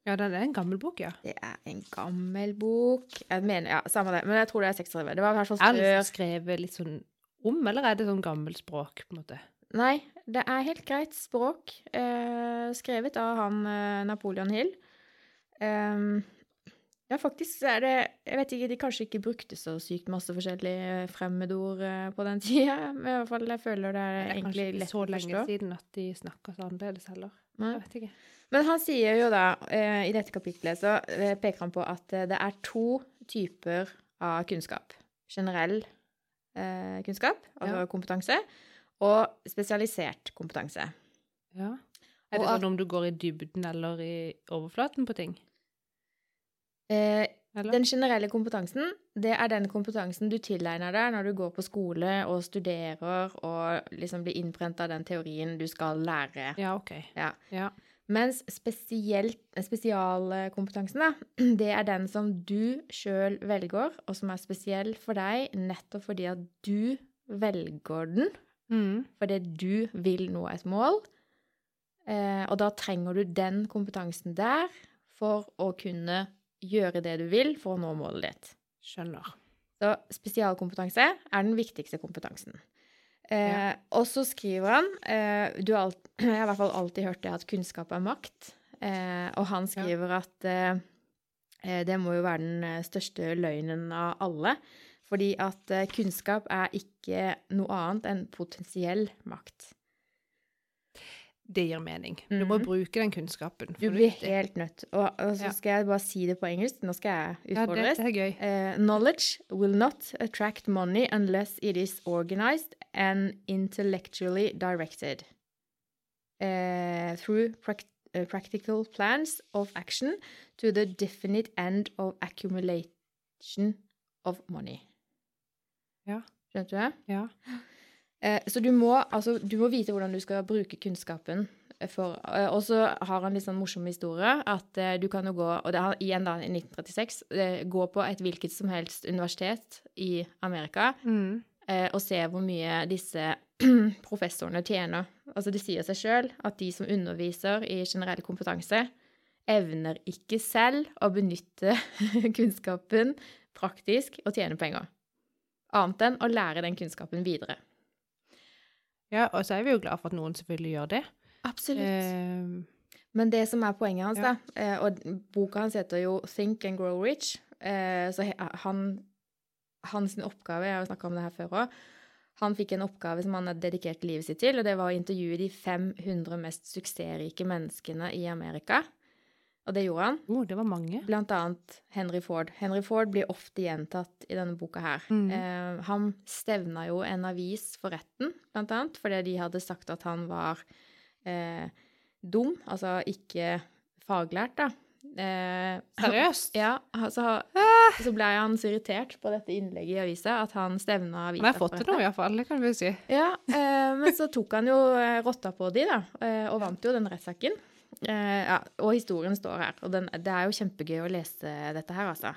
ja, det er en gammel bok, ja. Det er en gammel bok. Jeg mener, ja, Samme det, men jeg tror det er 36. Det var i hvert fall Er det skrevet litt sånn om, eller er det sånn gammelt språk, på en måte? Nei, det er helt greit språk. Eh, skrevet av han eh, Napoleon Hill. Ehm, ja, faktisk er det Jeg vet ikke, de kanskje ikke brukte så sykt masse forskjellige fremmedord eh, på den tida. Men i hvert fall jeg føler det er, Det er egentlig kanskje ikke så lenge siden at de snakka så annerledes heller. Nei. Jeg vet ikke. Men han sier jo da, eh, i dette kapitlet, så eh, peker han på at eh, det er to typer av kunnskap. Generell eh, kunnskap, altså Ja. kompetanse, og spesialisert kompetanse. Ja. Er det sånn om du går i dybden eller i overflaten på ting? Eh? Den generelle kompetansen, det er den kompetansen du tilegner deg når du går på skole og studerer og liksom blir innprent av den teorien du skal lære. Ja, OK. Ja. Ja. Mens spesielt, spesialkompetansen, da, det er den som du sjøl velger, og som er spesiell for deg nettopp fordi at du velger den, Mm. fordi du vil nå et mål. Eh, og da trenger du den kompetansen der for å kunne gjøre det du vil for å nå målet ditt. Skjønner. Så spesialkompetanse er den viktigste kompetansen. Eh, Ja. Og så skriver han eh, du har alt, Jeg har i hvert fall alltid hørt det at kunnskap er makt. Eh, og han skriver at eh, eh, det må jo være den eh, største løgnen av alle. Fordi at kunnskap er ikke noe annet enn potensiell makt. Det gir mening. Du må Mhm. bruke den kunnskapen. Du blir helt nødt. Og, og så Ja. skal jeg bare si det på engelsk. Nå skal jeg Ja, det, utfordres. det er gøy. Eh, knowledge will not attract money unless it is organized and intellectually directed uh, through prac eh, practical plans of action to the definite end of accumulation of money. Ja. Skjønte du det? Ja. Eh, så du må, altså, du må vite hvordan du skal bruke kunnskapen. Eh, og så har han litt sånn morsom historie at eh, du kan jo gå Og det er igjen da i 1936 eh, gå på et hvilket som helst universitet i Amerika Mm. eh, og se hvor mye disse professorene tjener. Altså det sier seg sjøl at de som underviser i generell kompetanse, evner ikke selv å benytte kunnskapen praktisk og tjene penger. Annet enn å lære den kunnskapen videre. Ja, og så er vi jo glad for at noen selvfølgelig gjør det. Absolutt. Eh, Men det som er poenget hans, Ja. da, eh, og boka hans heter jo 'Think and Grow Rich', eh, så han hans oppgave, jeg har snakka om det her før òg, han fikk en oppgave som han hadde dedikert livet sitt til, og det var å intervjue de 500 mest suksessrike menneskene i Amerika. Og det gjorde han. oh, det var mange. Blant annet Henry Ford. Henry Ford blir ofte gjentatt i denne boka her. Mm. Eh, han stevna jo en avis for retten, blant annet, fordi de hadde sagt at han var eh, dum, altså ikke faglært, da. Eh, Seriøst? ja, altså, så ble han så irritert på dette innlegget i avisa at han stevna avisa Han har fått til noe, iallfall. Det kan vi si. ja, eh, men så tok han jo eh, rotta på de, da, eh, og vant jo den rettssaken. Eh, ja, og historien står her, og den, det er jo kjempegøy å lese dette her, altså.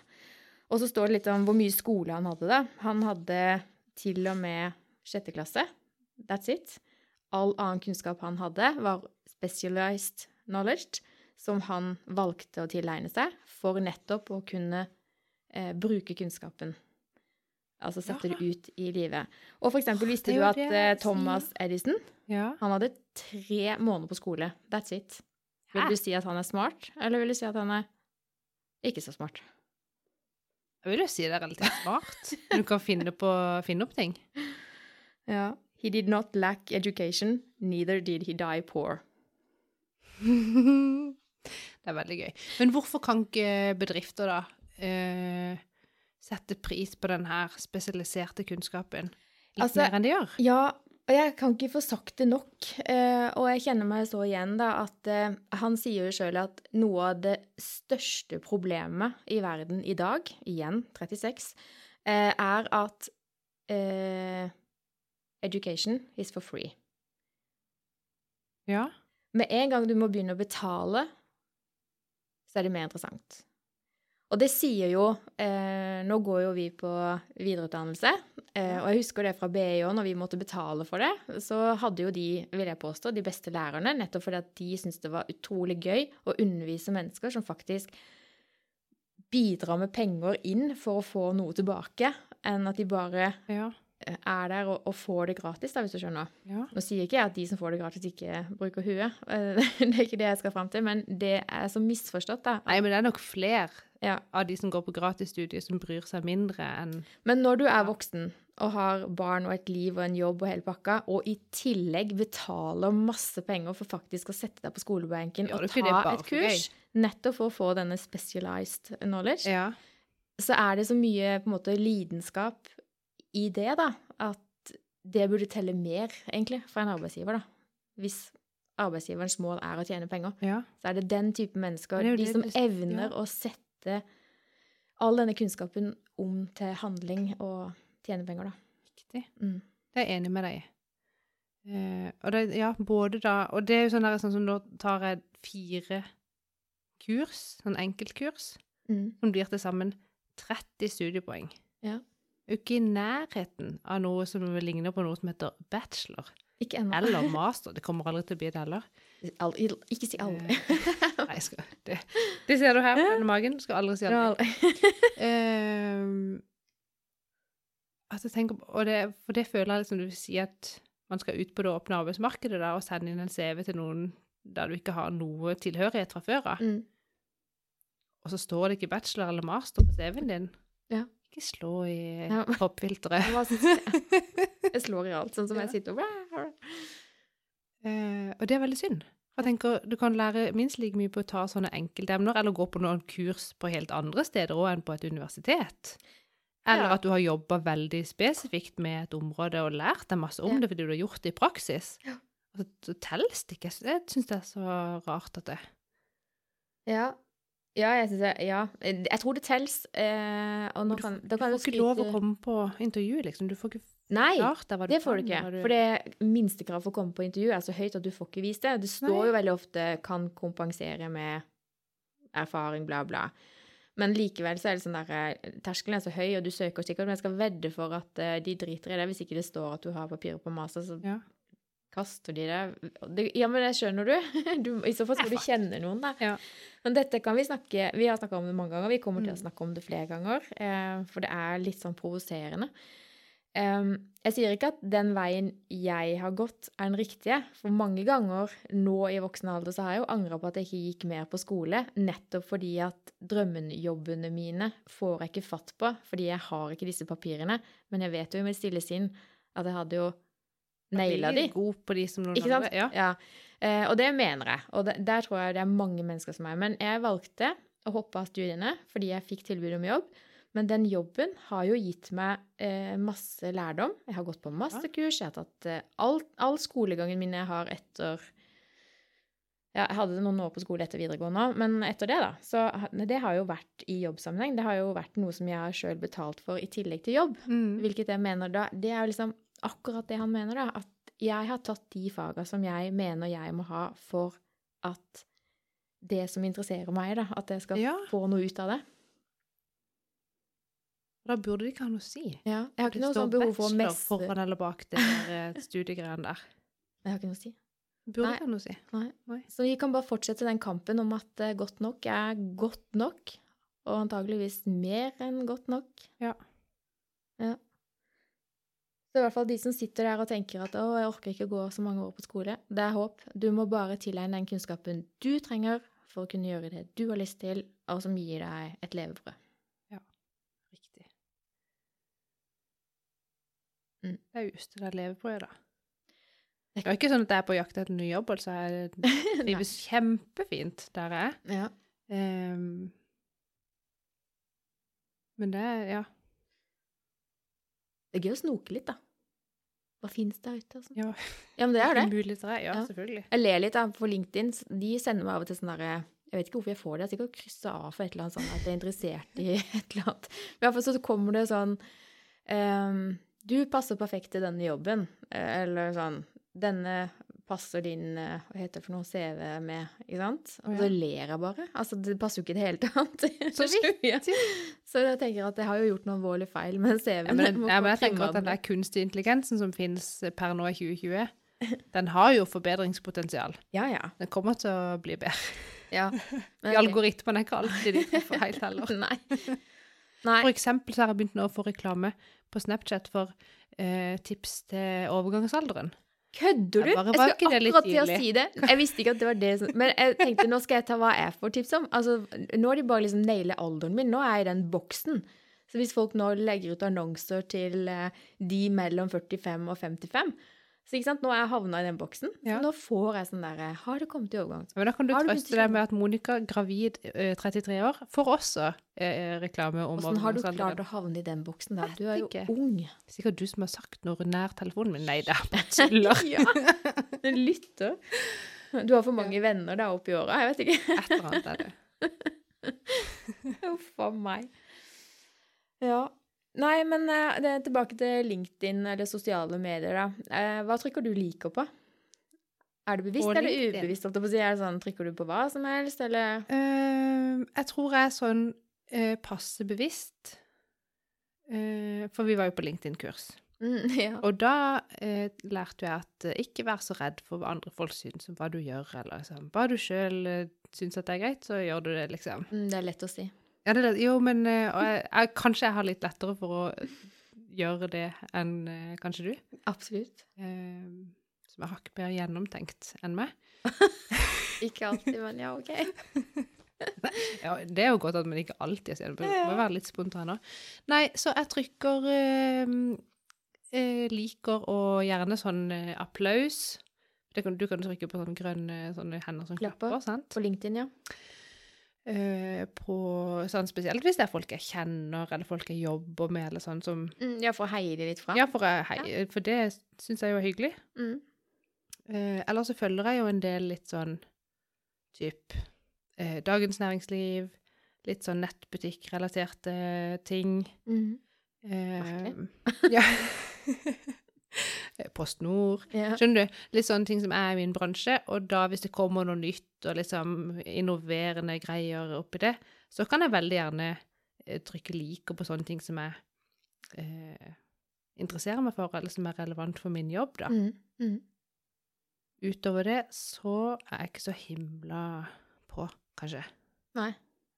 Og så står det litt om hvor mye skole han hadde, da. Han hadde til og med sjette klasse. That's it. All annen kunnskap han hadde, var specialized knowledge, som han valgte å tilegne seg for nettopp å kunne eh, bruke kunnskapen. Altså sette det ut i livet. Og for eksempel visste er du at eh, Thomas Edison Ja. han hadde tre måneder på skole. That's it. Vil du si at han er smart, eller vil du si at han er ikke så smart? Jeg vil jo si det er relativt smart. Du kan finne, på, finne opp ting. Ja. He did not lack education, neither did he die poor. Det er veldig gøy. Men hvorfor kan ikke bedrifter da uh, sette pris på denne spesialiserte kunnskapen litt Altså, mer enn de gjør? Ja, og jeg kan ikke få sagt det nok. Eh, og jeg kjenner meg så igjen da at eh, han sier jo sjøl at noe av det største problemet i verden i dag, igjen 36, eh, er at uh, education is for free. Ja. Med en gang du må begynne å betale, så er det mer interessant. Og det sier jo eh, Nå går jo vi på videreutdannelse, eh, og jeg husker det fra BI òg, når vi måtte betale for det, så hadde jo de, vil jeg påstå, de beste lærerne, nettopp fordi at de syntes det var utrolig gøy å undervise mennesker som faktisk bidrar med penger inn for å få noe tilbake, enn at de bare Ja. eh, er der og, og får det gratis, da, hvis du skjønner. ja. Nå sier ikke jeg at de som får det gratis, ikke bruker huet. Eh, Det er ikke det jeg skal fram til, men det er så misforstått, da. Nei, men det er nok flere Ja. av de som går på gratisstudier, som bryr seg mindre enn Men når du er voksen og har barn og et liv og en jobb og hele pakka, og i tillegg betaler masse penger for faktisk å sette deg på skolebenken og ta et kurs, nettopp for å få denne specialized knowledge, Ja. så er det så mye på en måte lidenskap i det, da, at det burde telle mer, egentlig, for en arbeidsgiver, da. Hvis arbeidsgiverens mål er å tjene penger. ja. så er det den type mennesker, Det er de som evner ja. å sette all denne kunnskapen om til handling og tjene penger, da. Riktig. Mm. Det er jeg enig med deg i. Eh, og det, ja, både da Og det er jo sånn der, sånn som nå tar jeg fire kurs, sånn enkeltkurs, Mm. som blir til sammen 30 studiepoeng. Ja. Ikke i nærheten av noe som ligner på noe som heter bachelor. Eller master. Det kommer aldri til å bli det heller. Aldri, ikke si aldri. Nei, skal, det, det ser du her på denne magen. Skal aldri si aldri. At jeg tenker, og det, for det føler jeg liksom du sier at man skal ut på det åpne arbeidsmarkedet da, og sende inn en CV til noen der du ikke har noe tilhørighet fra før av. Mm. Og så står det ikke bachelor eller master på CV-en din. Ja. Ikke slå i Ja. hoppfilteret. Jeg slår i alt, sånn som Ja. jeg sitter og Eh, og det er veldig synd. Jeg tenker, Du kan lære minst like mye på å ta sånne enkeltemner, eller gå på noen kurs på helt andre steder òg enn på et universitet. Eller Ja. at du har jobba veldig spesifikt med et område og lært deg masse om Ja. det fordi du har gjort det i praksis. Ja. Altså, så telles det ikke. Jeg syns det er så rart at det Ja. Ja, jeg syns jeg ja. Jeg tror det tels. Eh, og nå Du, kan, får- kan du får ikke lov å komme på intervju, liksom. Du får ikke Nei, deg det får du ikke. Du... For det minstekravet for å komme på intervju er så høyt at du får ikke vist det. Det står Nei. jo veldig ofte 'kan kompensere med erfaring', bla, bla. Men likevel så er det sånn der eh, Terskelen er så høy, og du søker sikkert, men jeg skal vedde for at eh, de driter i det hvis ikke det står at du har papirer på master, så Ja. kaster de det. det. Ja, men det skjønner du. du I så fall skal du kjenne noen, da. Ja. Men dette kan vi snakke Vi har snakka om det mange ganger, vi kommer til å Mm. snakke om det flere ganger, eh, for det er litt sånn provoserende. Jeg sier ikke at den veien jeg har gått, er den riktige. For mange ganger nå i voksen alder så har jeg jo angra på at jeg ikke gikk mer på skole, nettopp fordi at drømmejobbene mine får jeg ikke fatt på, fordi jeg har ikke disse papirene. Men jeg vet jo i mitt stille sinn at jeg hadde jo naila de. God på de som noen Ikke sant? andre. Ja. Ja. Eh, og det mener jeg. Og der tror jeg det er mange mennesker som er. Men jeg valgte å hoppe av studiene fordi jeg fikk tilbud om jobb. Men den jobben har jo gitt meg eh, masse lærdom. Jeg har gått på masse kurs. Jeg har tatt eh, all, all skolegangen min jeg har etter ja, Jeg hadde noen år på skole etter videregående òg, men etter det, da. Så det har jo vært i jobbsammenheng. Det har jo vært noe som jeg har sjøl betalt for i tillegg til jobb. Mm. Hvilket jeg mener da Det er jo liksom akkurat det han mener, da. At jeg har tatt de faga som jeg mener jeg må ha for at det som interesserer meg, da, at jeg skal Ja. få noe ut av det. Da burde det ikke ha noe å si. Ja. Jeg har ikke noe sånn behov for å messe foran eller bak det der eh, studiegreiene der. Jeg har ikke noe å si. Burde Nei. ikke ha noe å si. Nei. Nei. Så vi kan bare fortsette den kampen om at eh, godt nok er godt nok, og antageligvis mer enn godt nok. Ja. Ja. Så i hvert fall de som sitter der og tenker at 'å, jeg orker ikke gå så mange år på skole', det er håp. Du må bare tilegne den kunnskapen du trenger for å kunne gjøre det du har lyst til, og som gir deg et levebrød. Mm. Det er just det levebrødet. Det er er ikke sånn at jeg er på jakt etter ny jobb, altså. Jeg trives kjempefint der jeg er. Ja. Um, men det er Ja. Det er gøy å snoke litt, da. Hva fins der ute? Altså? ja. Ja, men det er det. Muligheter er, ja, Ja. selvfølgelig. Jeg ler litt da, på LinkedIn. De sender meg av og til sånn derre Jeg vet ikke hvorfor jeg får det. Jeg har sikkert kryssa av for et eller annet sånn at jeg er interessert i et eller annet. I hvert fall så kommer det sånn ehm, Du passer perfekt til denne jobben. eh, Eller sånn Denne passer din eh, Hva heter det for noe? CV med, ikke sant? Og så ja. ler jeg bare. Altså, det passer jo ikke i det hele tatt. Så vidt. Så jeg tenker at jeg har jo gjort noen alvorlig feil med CV-en. Ja, men, ja, men jeg tenker at den der kunstige intelligensen som finnes per nå i 2020, den har jo forbedringspotensial. Ja, ja. Den kommer til å bli bedre. ja. Men ok. algoritmene er ikke alltid de treffer helt heller. Nei. Nei. For eksempel så har jeg begynt nå å få reklame på Snapchat for eh, tips til overgangsalderen. Kødder du? Jeg Jeg skulle akkurat til å si det. Jeg visste ikke at det var det som Men jeg tenkte nå skal jeg ta hva jeg får tips om. Altså, nå har de bare liksom nailet alderen min. Nå er jeg i den boksen. Så hvis folk nå legger ut annonser til eh, de mellom 45 og 55 Så ikke sant, nå er jeg havna i den boksen. Ja. Nå får jeg sånn derre Har det kommet i overgang? Men da kan du trøste deg med at Monica, gravid, eh, 33 år, får også eh, reklame om Åssen har du klart å havne i den boksen der? Du er jo ung. Sikkert du som har sagt noe nær telefonen min. Nei, det er bare tuller. ja. Den lytter. Du har for mange venner der oppe i åra. Jeg vet ikke. Et eller annet er det. Huff a meg. Ja. Nei, men det er tilbake til LinkedIn eller sosiale medier, da. Eh, hva trykker du liker på? Er det bevisst eller ubevisst? holdt jeg? Er det sånn, Trykker du på hva som helst, eller Uh, jeg tror jeg er sånn eh, passe bevisst. For vi var jo på LinkedIn-kurs. mm, Ja. Og da eh, lærte jeg at eh, ikke vær så redd for hva andre folk syns om hva du gjør, eller liksom. Bare du sjøl eh, syns at det er greit, så gjør du det, liksom. Mm, det er lett å si. Ja, det. Jo, men eh, jeg, jeg, Kanskje jeg har litt lettere for å gjøre det enn eh, kanskje du. Absolutt. Eh, som er hakket mer gjennomtenkt enn meg. Ikke alltid, men ja, OK. Ja, det er jo godt at man ikke alltid er det. Man må være litt spontan òg. Nei, så jeg trykker eh, eh, Liker og gjerne sånn applaus. det kan, Du kan trykke på sånne grønne sånne hender som Klapper. klapper, sant? På LinkedIn, ja. Eh, på, sånn spesielt hvis det er folk jeg kjenner, eller folk jeg jobber med, eller sånn som Mm, ja, for å heie de litt fra? Ja, for, jeg, ja. for det syns jeg jo er hyggelig. Mm. Eh, eller så følger jeg jo en del litt sånn typ eh, Dagens Næringsliv, litt sånn nettbutikkrelaterte ting. Mm. Eh, ja. Post Nord. Ja. Skjønner du? Litt sånne ting som er i min bransje, og da hvis det kommer noe nytt og liksom innoverende greier oppi det, så kan jeg veldig gjerne eh, trykke liker på sånne ting som jeg eh, interesserer meg for, eller som er relevant for min jobb, da. Mm. Mm. Utover det så er jeg ikke så himla på, kanskje. Nei.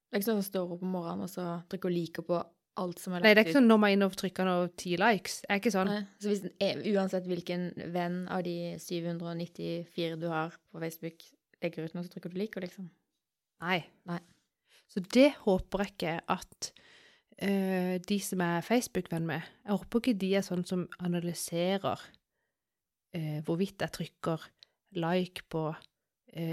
Det er ikke sånn at jeg står opp om morgenen og så trykker liker på alt som er Nei, det er ikke sånn når man er inne og trykker noen ti likes. Det er ikke sånn. Nei. Så hvis, eh, uansett hvilken venn av de 794 du har på Facebook legger ut noe, så trykker du liker, liksom? Nei. Nei. Så det håper jeg ikke at uh, de som er Facebook-venn med Jeg håper ikke de er sånn som analyserer uh, hvorvidt jeg trykker like på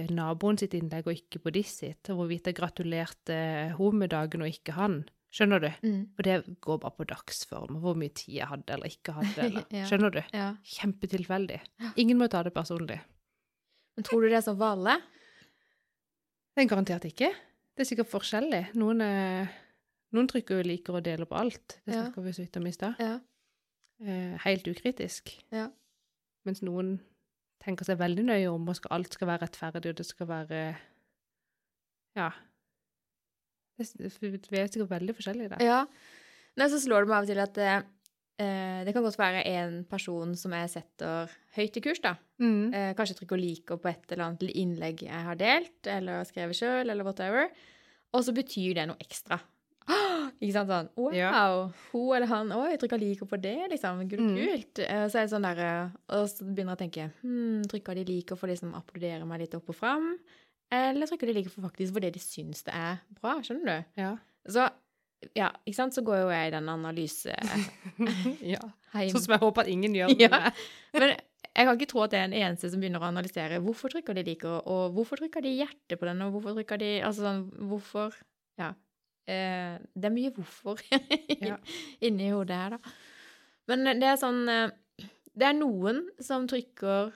naboen sitt innlegg og ikke på de sitt, og hvorvidt jeg gratulerte hun med dagen og ikke han. Skjønner du? Mm. Og det går bare på dagsform, hvor mye tid jeg hadde eller ikke hadde. Eller. Ja. Skjønner du? Ja. Kjempetilfeldig. Ingen må ta det personlig. Men tror du det er sånn for alle? Det er garantert ikke. Det er sikkert forskjellig. Noen, er, noen trykker jo liker å dele på alt. Det snakka vi så vidt om i stad. Ja. Eh, helt ukritisk. Ja. Mens noen tenker seg veldig nøye om, og skal, alt skal være rettferdig, og det skal være Ja. Vi er sikkert veldig forskjellige der. Ja. Nei, så slår det meg av og til at eh, det kan godt være en person som jeg setter høyt i kurs, da. Mm. Eh, kanskje trykker liker på et eller annet innlegg jeg har delt, eller skrevet sjøl, eller whatever. Og så betyr det noe ekstra. Ikke sant? Sånn wow, Ja. hun eller han Oi, trykka liker på det, liksom. Gud, Mm. kult. Eh, Så er det sånn der eh, Og så begynner jeg å tenke hm, Trykker de liker for liksom applaudere meg litt opp og fram? Eller trykker de liker for faktisk fordi de syns det er bra? Skjønner du? Ja. Så ja, ikke sant? Så går jo jeg i den analyse ja. Sånn som jeg håper at ingen gjør Ja. Men jeg kan ikke tro at det er en eneste som begynner å analysere hvorfor trykker de liker, og hvorfor trykker de hjerte på den, og hvorfor trykker de Altså sånn, hvorfor Ja. Eh, det er mye hvorfor Ja. inni hodet her, da. Men det er sånn eh, Det er noen som trykker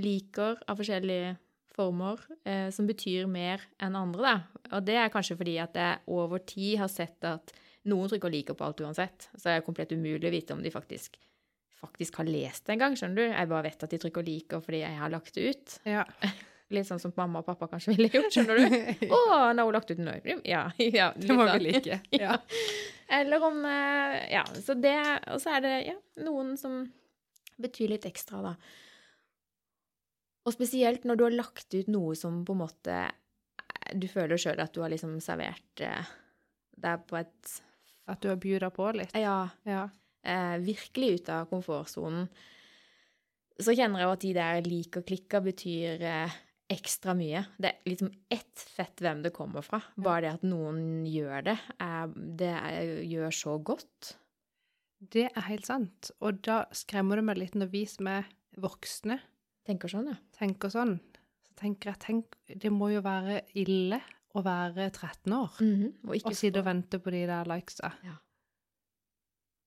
liker av forskjellige former, eh, som betyr mer enn andre, da. Og det er kanskje fordi at jeg over tid har sett at noen trykker liker på alt uansett. Så det er komplett umulig å vite om de faktisk faktisk har lest det en gang, skjønner du. Jeg bare vet at de trykker liker fordi jeg har lagt det ut. Ja. Litt sånn som mamma og pappa kanskje ville gjort, skjønner du. Å, nå har hun lagt ut en øy. Ja, ja. Det må sånn. vi like. Ja. Eller om eh, Ja, så det Og så er det ja, noen som betyr litt ekstra, da. Og spesielt når du har lagt ut noe som på en måte eh, Du føler sjøl at du har liksom servert eh, deg på et At du har bjuda på litt. Ja, Ja. eh, virkelig ut av komfortsonen. Så kjenner jeg jo at de der lik og klikker betyr eh, ekstra mye. Det er liksom ett fett hvem det kommer fra. Bare det at noen gjør det, er, det er, gjør så godt. Det er helt sant. Og da skremmer det meg litt når vi som er voksne, Tenker sånn, ja. tenker sånn. Så tenker jeg tenk, det må jo være ille å være 13 år Og, ikke og sitte og vente på de der likesa.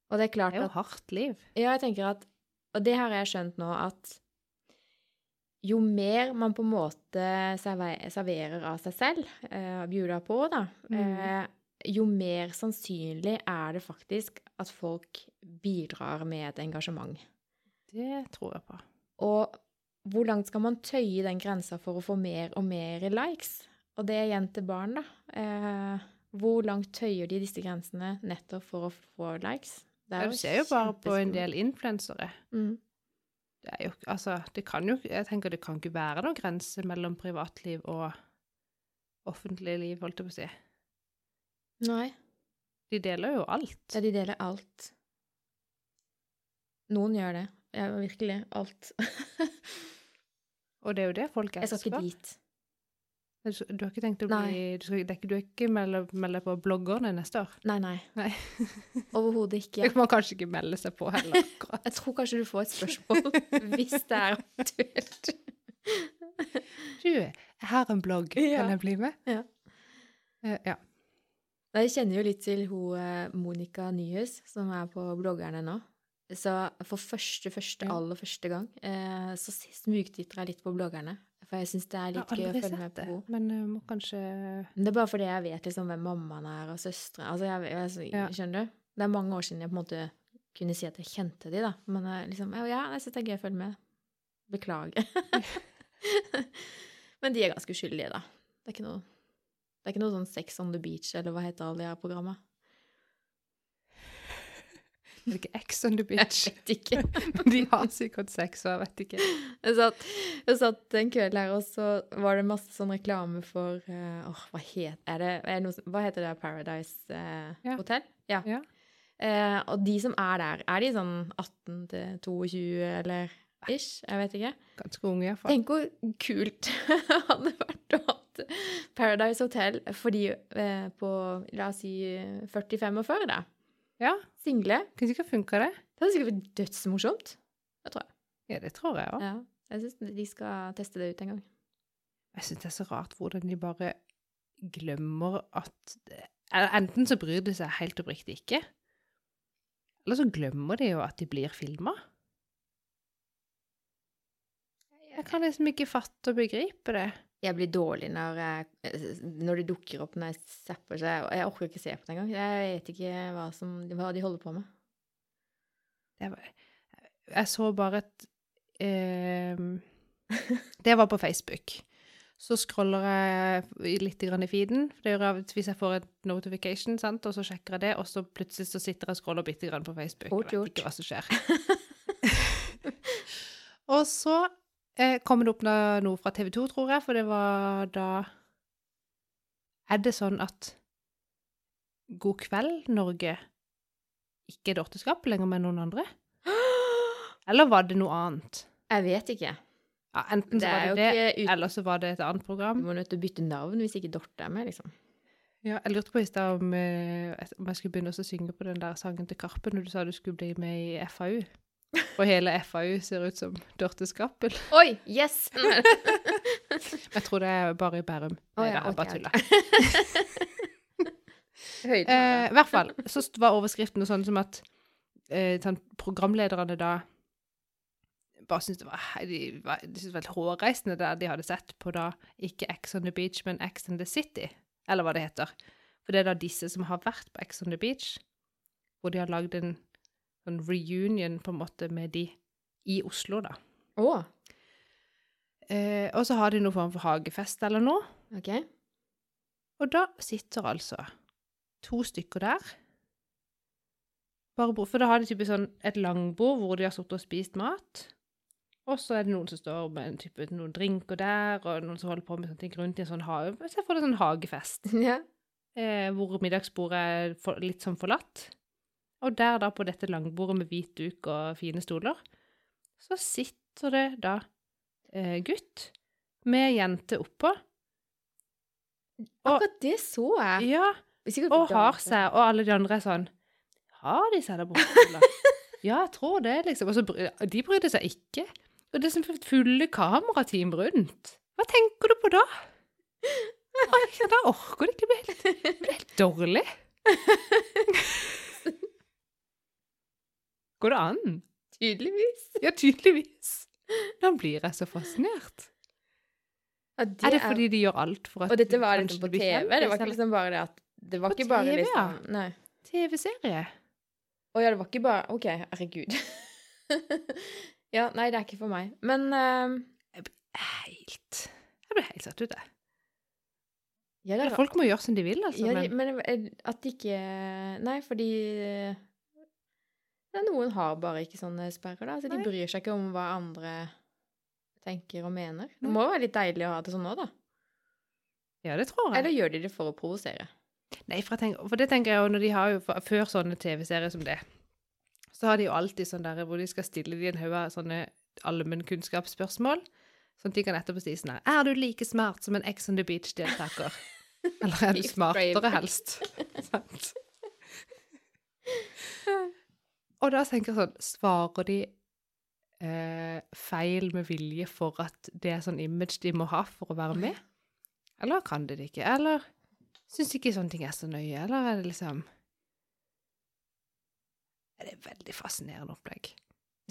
og det er klart Det er jo at hardt liv. Ja, jeg tenker at Og det har jeg skjønt nå, at jo mer man på en måte serverer av seg selv, eh, bjuder på, da, eh, jo mer sannsynlig er det faktisk at folk bidrar med et engasjement. Det tror jeg på. Og hvor langt skal man tøye den grensa for å få mer og mer likes? Og det er igjen til barn, da. Eh, hvor langt tøyer de disse grensene nettopp for å få likes? Det Ja, du ser jo bare på en del influensere. mm. Det er jo Altså, det kan jo Jeg tenker det kan ikke være noen grense mellom privatliv og offentlig liv, holdt jeg på å si. Nei. De deler jo alt. Ja, de deler alt. Noen gjør det. Ja, virkelig. Alt. Og det er jo det folk elsker. Jeg skal ikke dit. Du du har ikke tenkt å bli Du, skal, du er ikke melde, melde på bloggerne neste år? Nei, nei. Nei. Overhodet ikke. Det kan man kanskje ikke melde seg på heller, akkurat. Jeg tror kanskje du får et spørsmål hvis det er aktuelt. har en blogg, Ja. kan jeg bli med? Ja. Uh, ja. Jeg kjenner jo litt til hun eh, Monica Nyhus, som er på bloggerne nå. Så for første, første, aller første gang eh, så smugtitter jeg litt på bloggerne. For jeg syns det er litt gøy å følge med på det, men eh, må kanskje Det er bare fordi jeg vet liksom hvem mammaen er, og søstre Altså, jeg, jeg, jeg, skjønner du? Det er mange år siden jeg på en måte kunne si at jeg kjente de, da. Men eh, liksom, ja, ja, jeg syns det er gøy å følge med. Beklager. Men de er ganske uskyldige, da. Det er ikke noe det er ikke noe sånn Sex on the Beach, eller hva heter alle de her programmene? Er det ikke Ex on the Jeg vet ikke. De har sikkert sex, og jeg vet ikke. Jeg satt, jeg satt en kveld her, og så var det masse sånn reklame for Åh, hva het er det, er det noe, Hva heter det? Paradise uh, Ja. Hotel? Ja. Ja. Uh, og de som er der, er de sånn 18 til 22 eller ish? Jeg vet ikke. Ganske unge, iallfall. Tenk hvor kult det hadde vært å ha Paradise Hotel for de eh, på, la oss si, 40-45, da. Ja, Single. kunne sikkert funka, det. Det hadde sikkert vært dødsmorsomt. Det tror jeg. Ja, det tror jeg òg. Ja. Jeg syns de skal teste det ut en gang. Jeg syns det er så rart hvordan de bare glemmer at Enten så bryr de seg helt oppriktig ikke, eller så glemmer de jo at de blir filma. Jeg kan liksom ikke fatte og begripe det. Jeg blir dårlig når, jeg, når det dukker opp når jeg zapper seg. Jeg orker ikke se på det engang. Jeg vet ikke hva, som, hva de holder på med. det var, jeg så bare et eh, Det var på Facebook. Så scroller jeg litt i feeden. Det gjør jeg hvis jeg får et notification, sant? og så sjekker jeg det, og så plutselig så sitter jeg og scroller bitte grann på Facebook. Fort jeg vet ikke hva som skjer. og så eh, kommer det opp noe, fra TV 2, tror jeg, for det var da Er det sånn at God kveld, Norge ikke er dorteskap lenger med noen andre? Eller var det noe annet? Jeg vet ikke. Ja, enten så var det det, ut... eller så var det et annet program. Du må nødt til å bytte navn hvis ikke Dorte er med, liksom. Ja, jeg lurte på i stad om, eh, om jeg skulle begynne å synge på den der sangen til Karpe når du sa du skulle bli med i FAU. Og hele FAU ser ut som Dorte Skappel. Oi! Yes! Jeg tror det er bare i Bærum. Oh, ja, er bare tulla. Eh, I hvert fall så var overskriften noe sånn som at eh, sånn, programlederne da bare syntes det var, de, var, de syntes det var hårreisende der de hadde sett på da ikke X on the Beach, men X on the City, eller hva det heter. For det er da disse som har vært på X on the Beach, hvor de har lagd en sånn reunion på en måte med de i Oslo, da. Oh. Eh, og så har de noen form for hagefest eller noe. OK. Og da sitter altså to stykker der. Bare for da har de type sånn et langbord hvor de har sittet og spist mat. Og så er det noen som står med en type, noen drinker der, og noen som holder på med sånne ting rundt i en sånn hage. Se for deg en sånn hagefest, Ja. eh, hvor middagsbordet er for, litt sånn forlatt. Og der da, på dette langbordet med hvit duk og fine stoler, så sitter det da eh, gutt med jente oppå. Og- Akkurat det så jeg. Ja, og har seg, og alle de andre er sånn Har de seg der borte, eller? Ja, jeg tror det, liksom. Og så de brydde seg ikke. Og det er som fulle kamerateam rundt. Hva tenker du på da? Da orker det ikke bli helt, det blir helt dårlig. Går det an? Tydeligvis. Ja, tydeligvis. Da blir jeg så fascinert. Ja, det Er det fordi de gjør alt for at Og dette var liksom på TV? Kjent, Det var ikke liksom bare det at Det var På ikke bare TV, liksom. Nei. TV-serie? Å ja, det var ikke bare OK, herregud. ja, nei, det er ikke for meg. Men Jeg ble Helt Jeg blir helt satt ut, jeg. ja, det er Folk må gjøre som de vil, altså. Ja, de, men men eh, at de ikke Nei, fordi Noen har bare ikke sånne sperrer, da. Så de bryr seg ikke om hva andre tenker og mener. Det må jo være litt deilig å ha det sånn nå, da. Ja, det tror jeg. Eller gjør de det for å provosere? Nei, for, tenker, for det tenker jeg jo når de har jo Før sånne TV-serier som det, så har de jo alltid sånn der hvor de skal stille de en haug av sånne allmennkunnskapsspørsmål. Sånn at de kan etterpå si sånn her Er du like smart som en Ex on the Beach-deltaker? Eller er du smartere, helst? Sant? Og da tenker jeg sånn Svarer de eh, feil med vilje for at det er sånn image de må ha for å være med? Eller kan de det ikke? Eller syns de ikke sånne ting er så nøye? Eller er det liksom Det Er et veldig fascinerende opplegg?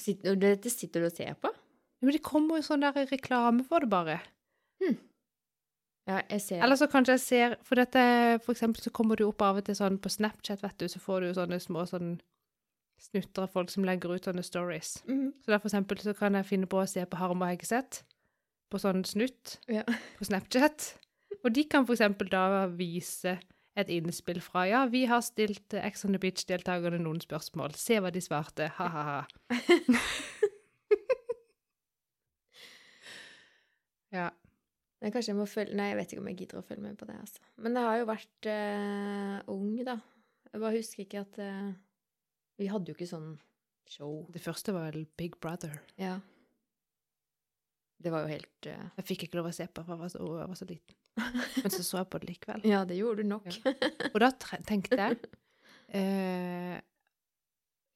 Sitter, og dette sitter du og ser på? Ja, Men det kommer jo sånn der reklame for det, bare. Ja, jeg ser Eller så kanskje jeg ser For dette, for eksempel så kommer det jo opp av og til sånn på Snapchat, vet du, så får du jo sånne små sånn snutter av folk som legger ut sånne stories. Mhm. Så da for eksempel så kan jeg finne på å se på Harm og Hegeseth på sånn snutt Ja. på Snapchat. Og de kan for eksempel da vise et innspill fra ja, vi har stilt Ex on the Beach-deltakerne noen spørsmål. Se hva de svarte. Ha-ha-ha. ja. Nei, kanskje jeg må følge Nei, jeg vet ikke om jeg gidder å følge med på det, altså. Men jeg har jo vært uh, ung, da. Jeg bare husker ikke at eh, Vi hadde jo ikke sånn show. Det første var vel Big Brother. Ja. Det var jo helt uh... Jeg fikk ikke lov å se på, for jeg var så, jeg var så liten. Men så så jeg på det likevel. Ja, det gjorde du nok. Og da tenkte jeg uh,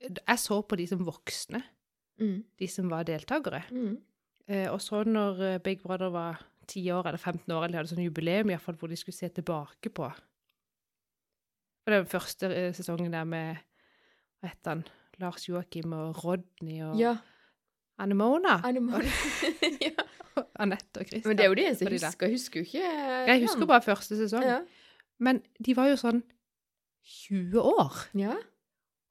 Jeg så på de som voksne, Mm. de som var deltakere. Mm. Uh, og så når Big Brother var 10 år eller 15 år, eller de hadde sånn jubileum i fall, hvor de skulle se tilbake på. Og den første sesongen der med Hva het han? Lars Joakim og Rodney og Ja. Anne Mona. Ja. Anette og Christian. Men det er jo det jeg husker. Jeg husker jo ikke Jeg husker bare første sesong. Ja. Men de var jo sånn 20 år. ja.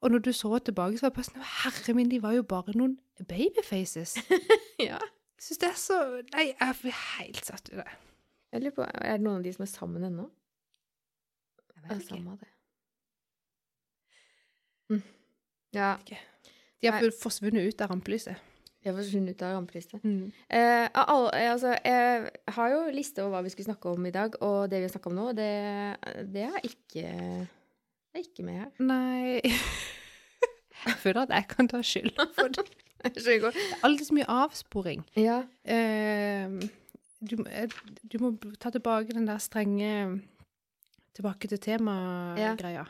Og når du så tilbake, så var det bare sånn Herre min, de var jo bare noen babyfaces. ja. Jeg syns det er så Nei, jeg blir helt satt i det. Jeg lurer på, Er det noen av de som er sammen ennå? Jeg vet ikke. samme det. Mm. Ja. De har forsvunnet ut av rampelyset. De har forsvunnet ut av rampelyset. Mm. Eh, eh, altså, jeg har jo liste over hva vi skulle snakke om i dag, og det vi har snakka om nå, det, det er ikke det er ikke med her. Nei Jeg føler at jeg kan ta skylda for det. Det er alltid så mye avsporing. Ja. Eh, du, du må ta tilbake den der strenge Tilbake til tema-greia.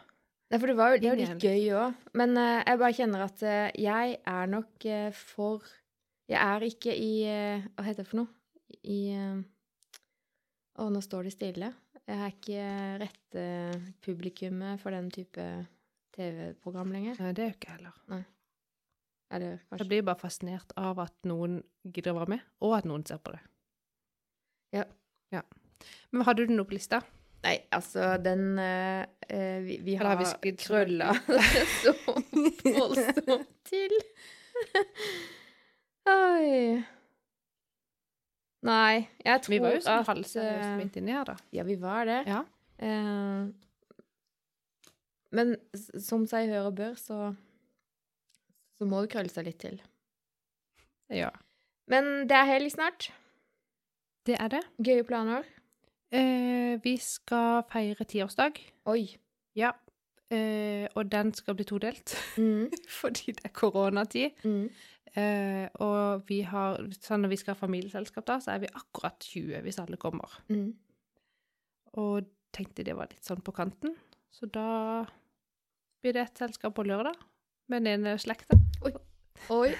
Nei, for det var jo det var jo litt gøy òg. Men uh, jeg bare kjenner at uh, jeg er nok uh, for Jeg er ikke i Hva heter det for noe? I Å, nå står det stille. Jeg er ikke rette publikummet for den type TV-program lenger. Nei, det er jo ikke heller. Eller Jeg blir bare fascinert av at noen gidder å være med, og at noen ser på det. Ja. ja. Men hadde du noe på lista? Nei, altså, den eh, eh, Vi, vi har har krølla så voldsomt til. Oi. Nei, jeg tror Vi var jo sånn at halvseriøst midt inni her, da. Ja, vi var det. Ja. Uh, men som seg hør og bør, så så må det krølle seg litt til. ja. Men det er helg snart. Det er det. Gøye planer. Eh, vi skal feire tiårsdag. Oi. Ja. Eh, og den skal bli todelt, Mm, fordi det er koronatid. mm. Eh, og vi har, sånn når vi skal ha familieselskap da, så er vi akkurat 20 hvis alle kommer. Mm. Og tenkte det var litt sånn på kanten. Så da blir det et selskap på lørdag med den ene slekta. Oi. Oi.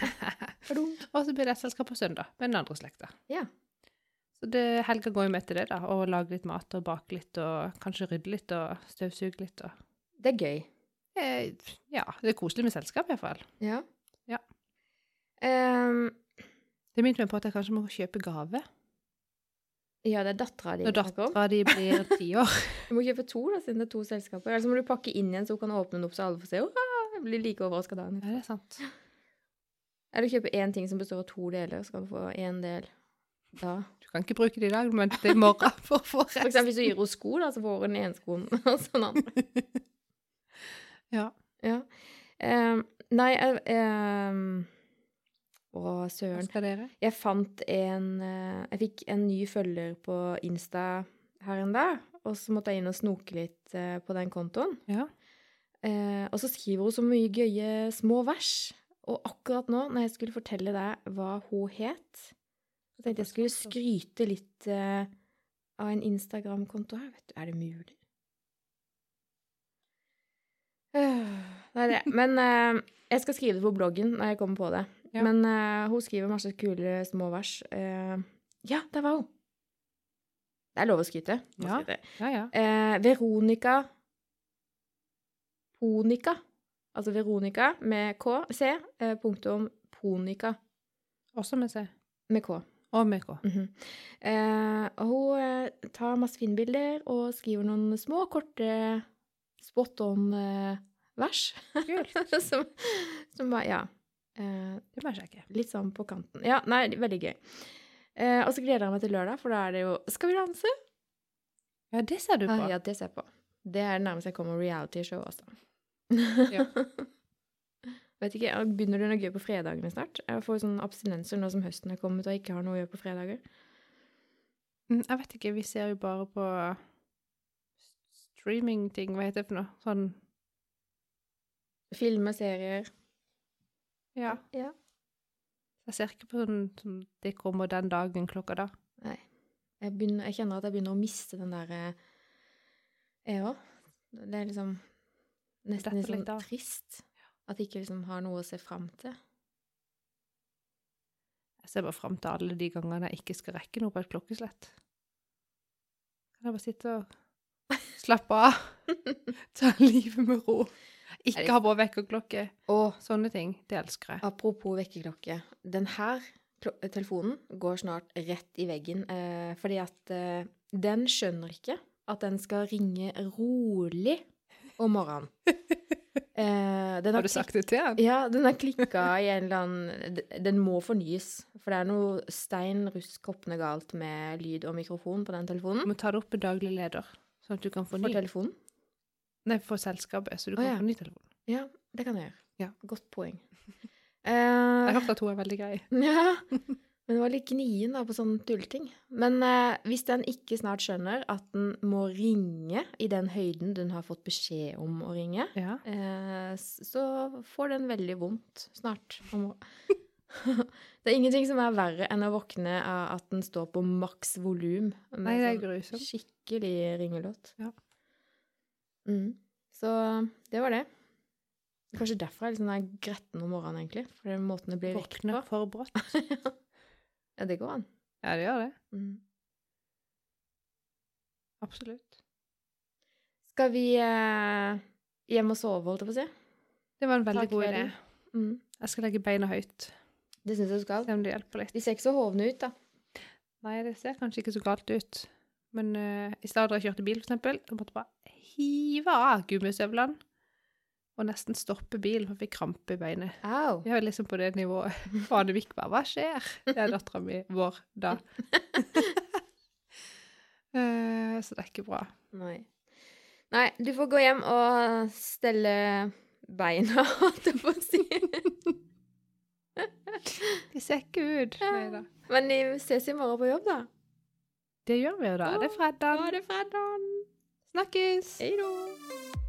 Og så blir det et selskap på søndag med den andre slekta. Ja. Så det, helga går jo med til det, da. Å lage litt mat og bake litt og kanskje rydde litt og støvsuge litt og Det er gøy. eh, Ja, det er koselig med selskap iallfall. Ja. Ja. Um, Det minte meg på at jeg kanskje må kjøpe gave ja, det er dattera di når dattera di blir ti år. Du må kjøpe to, da, siden det er to selskaper. Eller så må du pakke inn igjen, så hun kan åpne den opp så alle får se. Hurra! Jeg blir like overraska da. Ja, det er sant. Eller kjøpe én ting som består av to deler, så kan du få én del da. Du kan ikke bruke det i dag, men det er i morgen for å få For rest. eksempel hvis du gir henne sko, da, så får hun den ene skoen, og så den andre. Ja. Ja. Ehm, nei, ehm, Å, Hva søren. skal dere? Jeg fant en eh, Jeg fikk en ny følger på Insta her enn der, og så måtte jeg inn og snoke litt eh, på den kontoen. Ja. Eh, og så skriver hun så mye gøye små vers. Og akkurat nå, når jeg skulle fortelle deg hva hun het, så tenkte jeg skulle skryte litt uh, av en Instagram-konto her. Vet du, er det mulig? Øh, Nei, det Men uh, jeg skal skrive det på bloggen når jeg kommer på det. Ja. Men eh, hun skriver masse kule små vers. Ja, der var hun! Det er lov å skryte. Ja. Ja, ja. Eh, Veronica Ponica. Altså Veronica med K, C, punktum Ponica Også med C. med K. Og med Mm -hmm. eh, og hun eh, tar masse fine bilder og skriver noen små, korte spot on-vers. Kult. som, som bare Ja. Eh, Det må jeg ikke. litt sånn på kanten. Ja, nei, veldig gøy. Eh, og så gleder jeg meg til lørdag, for da er det jo Skal vi danse? Ja, det ser du på. Ah, ja, det ser jeg på. Det er det nærmeste jeg kommer reality-show, altså. Ja. Vet ikke, Begynner du noe gøy på fredagene snart? Jeg får sånn abstinenser nå som høsten er kommet og ikke har noe å gjøre på fredager. Mm, Jeg vet ikke, vi ser jo bare på streaming-ting, hva heter det for noe? Sånn Filmer, serier. Ja. Ja. Jeg ser ikke på sånn som det kommer den dagen klokka da. Jeg, begynner, jeg kjenner at jeg begynner å miste den der eh, Jeg òg. Det er liksom nesten litt sånn trist. At jeg ikke liksom har noe å se fram til. Jeg ser bare fram til alle de gangene jeg ikke skal rekke noe på et klokkeslett. Kan jeg bare sitte og slappe av? Ta livet med ro. Ikke ha på vekkerklokke. Og Sånne ting. Det elsker jeg. apropos vekkerklokke. Den her telefonen går snart rett i veggen, eh, fordi at eh, den skjønner ikke at den skal ringe rolig om morgenen. Den Har du sagt det til han? Ja, den har klikka i en eller annen Den må fornyes. For det er noe stein rusk hoppende galt med lyd og mikrofon på den telefonen. Du må ta det opp med daglig leder, sånn at du kan få For telefonen? Nei, for selskapet, så du kan kan ja. få ny telefon. Ja, det kan jeg gjøre. Ja. Godt poeng. Jeg har hørt at hun er veldig grei. ja, men det var litt gnien da på sånne tulleting. Men eh, hvis den ikke snart skjønner at den må ringe i den høyden den har fått beskjed om å ringe, Ja. eh, så får den veldig vondt snart. det er ingenting som er verre enn å våkne av at den står på maks volum. med sånn. Skikkelig ringelåt. Ja. Mm. Så det var det. Kanskje derfor jeg er litt sånn gretten om morgenen, egentlig. For måten det blir vekt Våkne på. for brått. Ja, det går an. Ja, det gjør det. Mm. Absolutt. Skal vi eh, hjem og sove, holdt jeg på å si? Det var en veldig Takk god idé. Mm. Jeg skal legge beina høyt. Det syns jeg du skal. Se om det hjelper litt. De ser ikke så hovne ut, da. Nei, det ser kanskje ikke så galt ut. Men uh, i stedet da jeg kjørte bil, for eksempel, så måtte jeg bare hive av gummistøvlene og nesten stoppe bilen, for jeg fikk krampe i beinet. Au! Vi er liksom på det nivået. Vanevik bare Hva skjer? Det er dattera mi vår da. Eh, så det er ikke bra. Nei. Nei, du får gå hjem og stelle beina, holdt jeg på å si. De ser ikke ut. Nei da. Men vi ses i morgen på jobb, da. Det gjør vi jo da. Det er fredag. det er fredag. Snakkes! Hei da.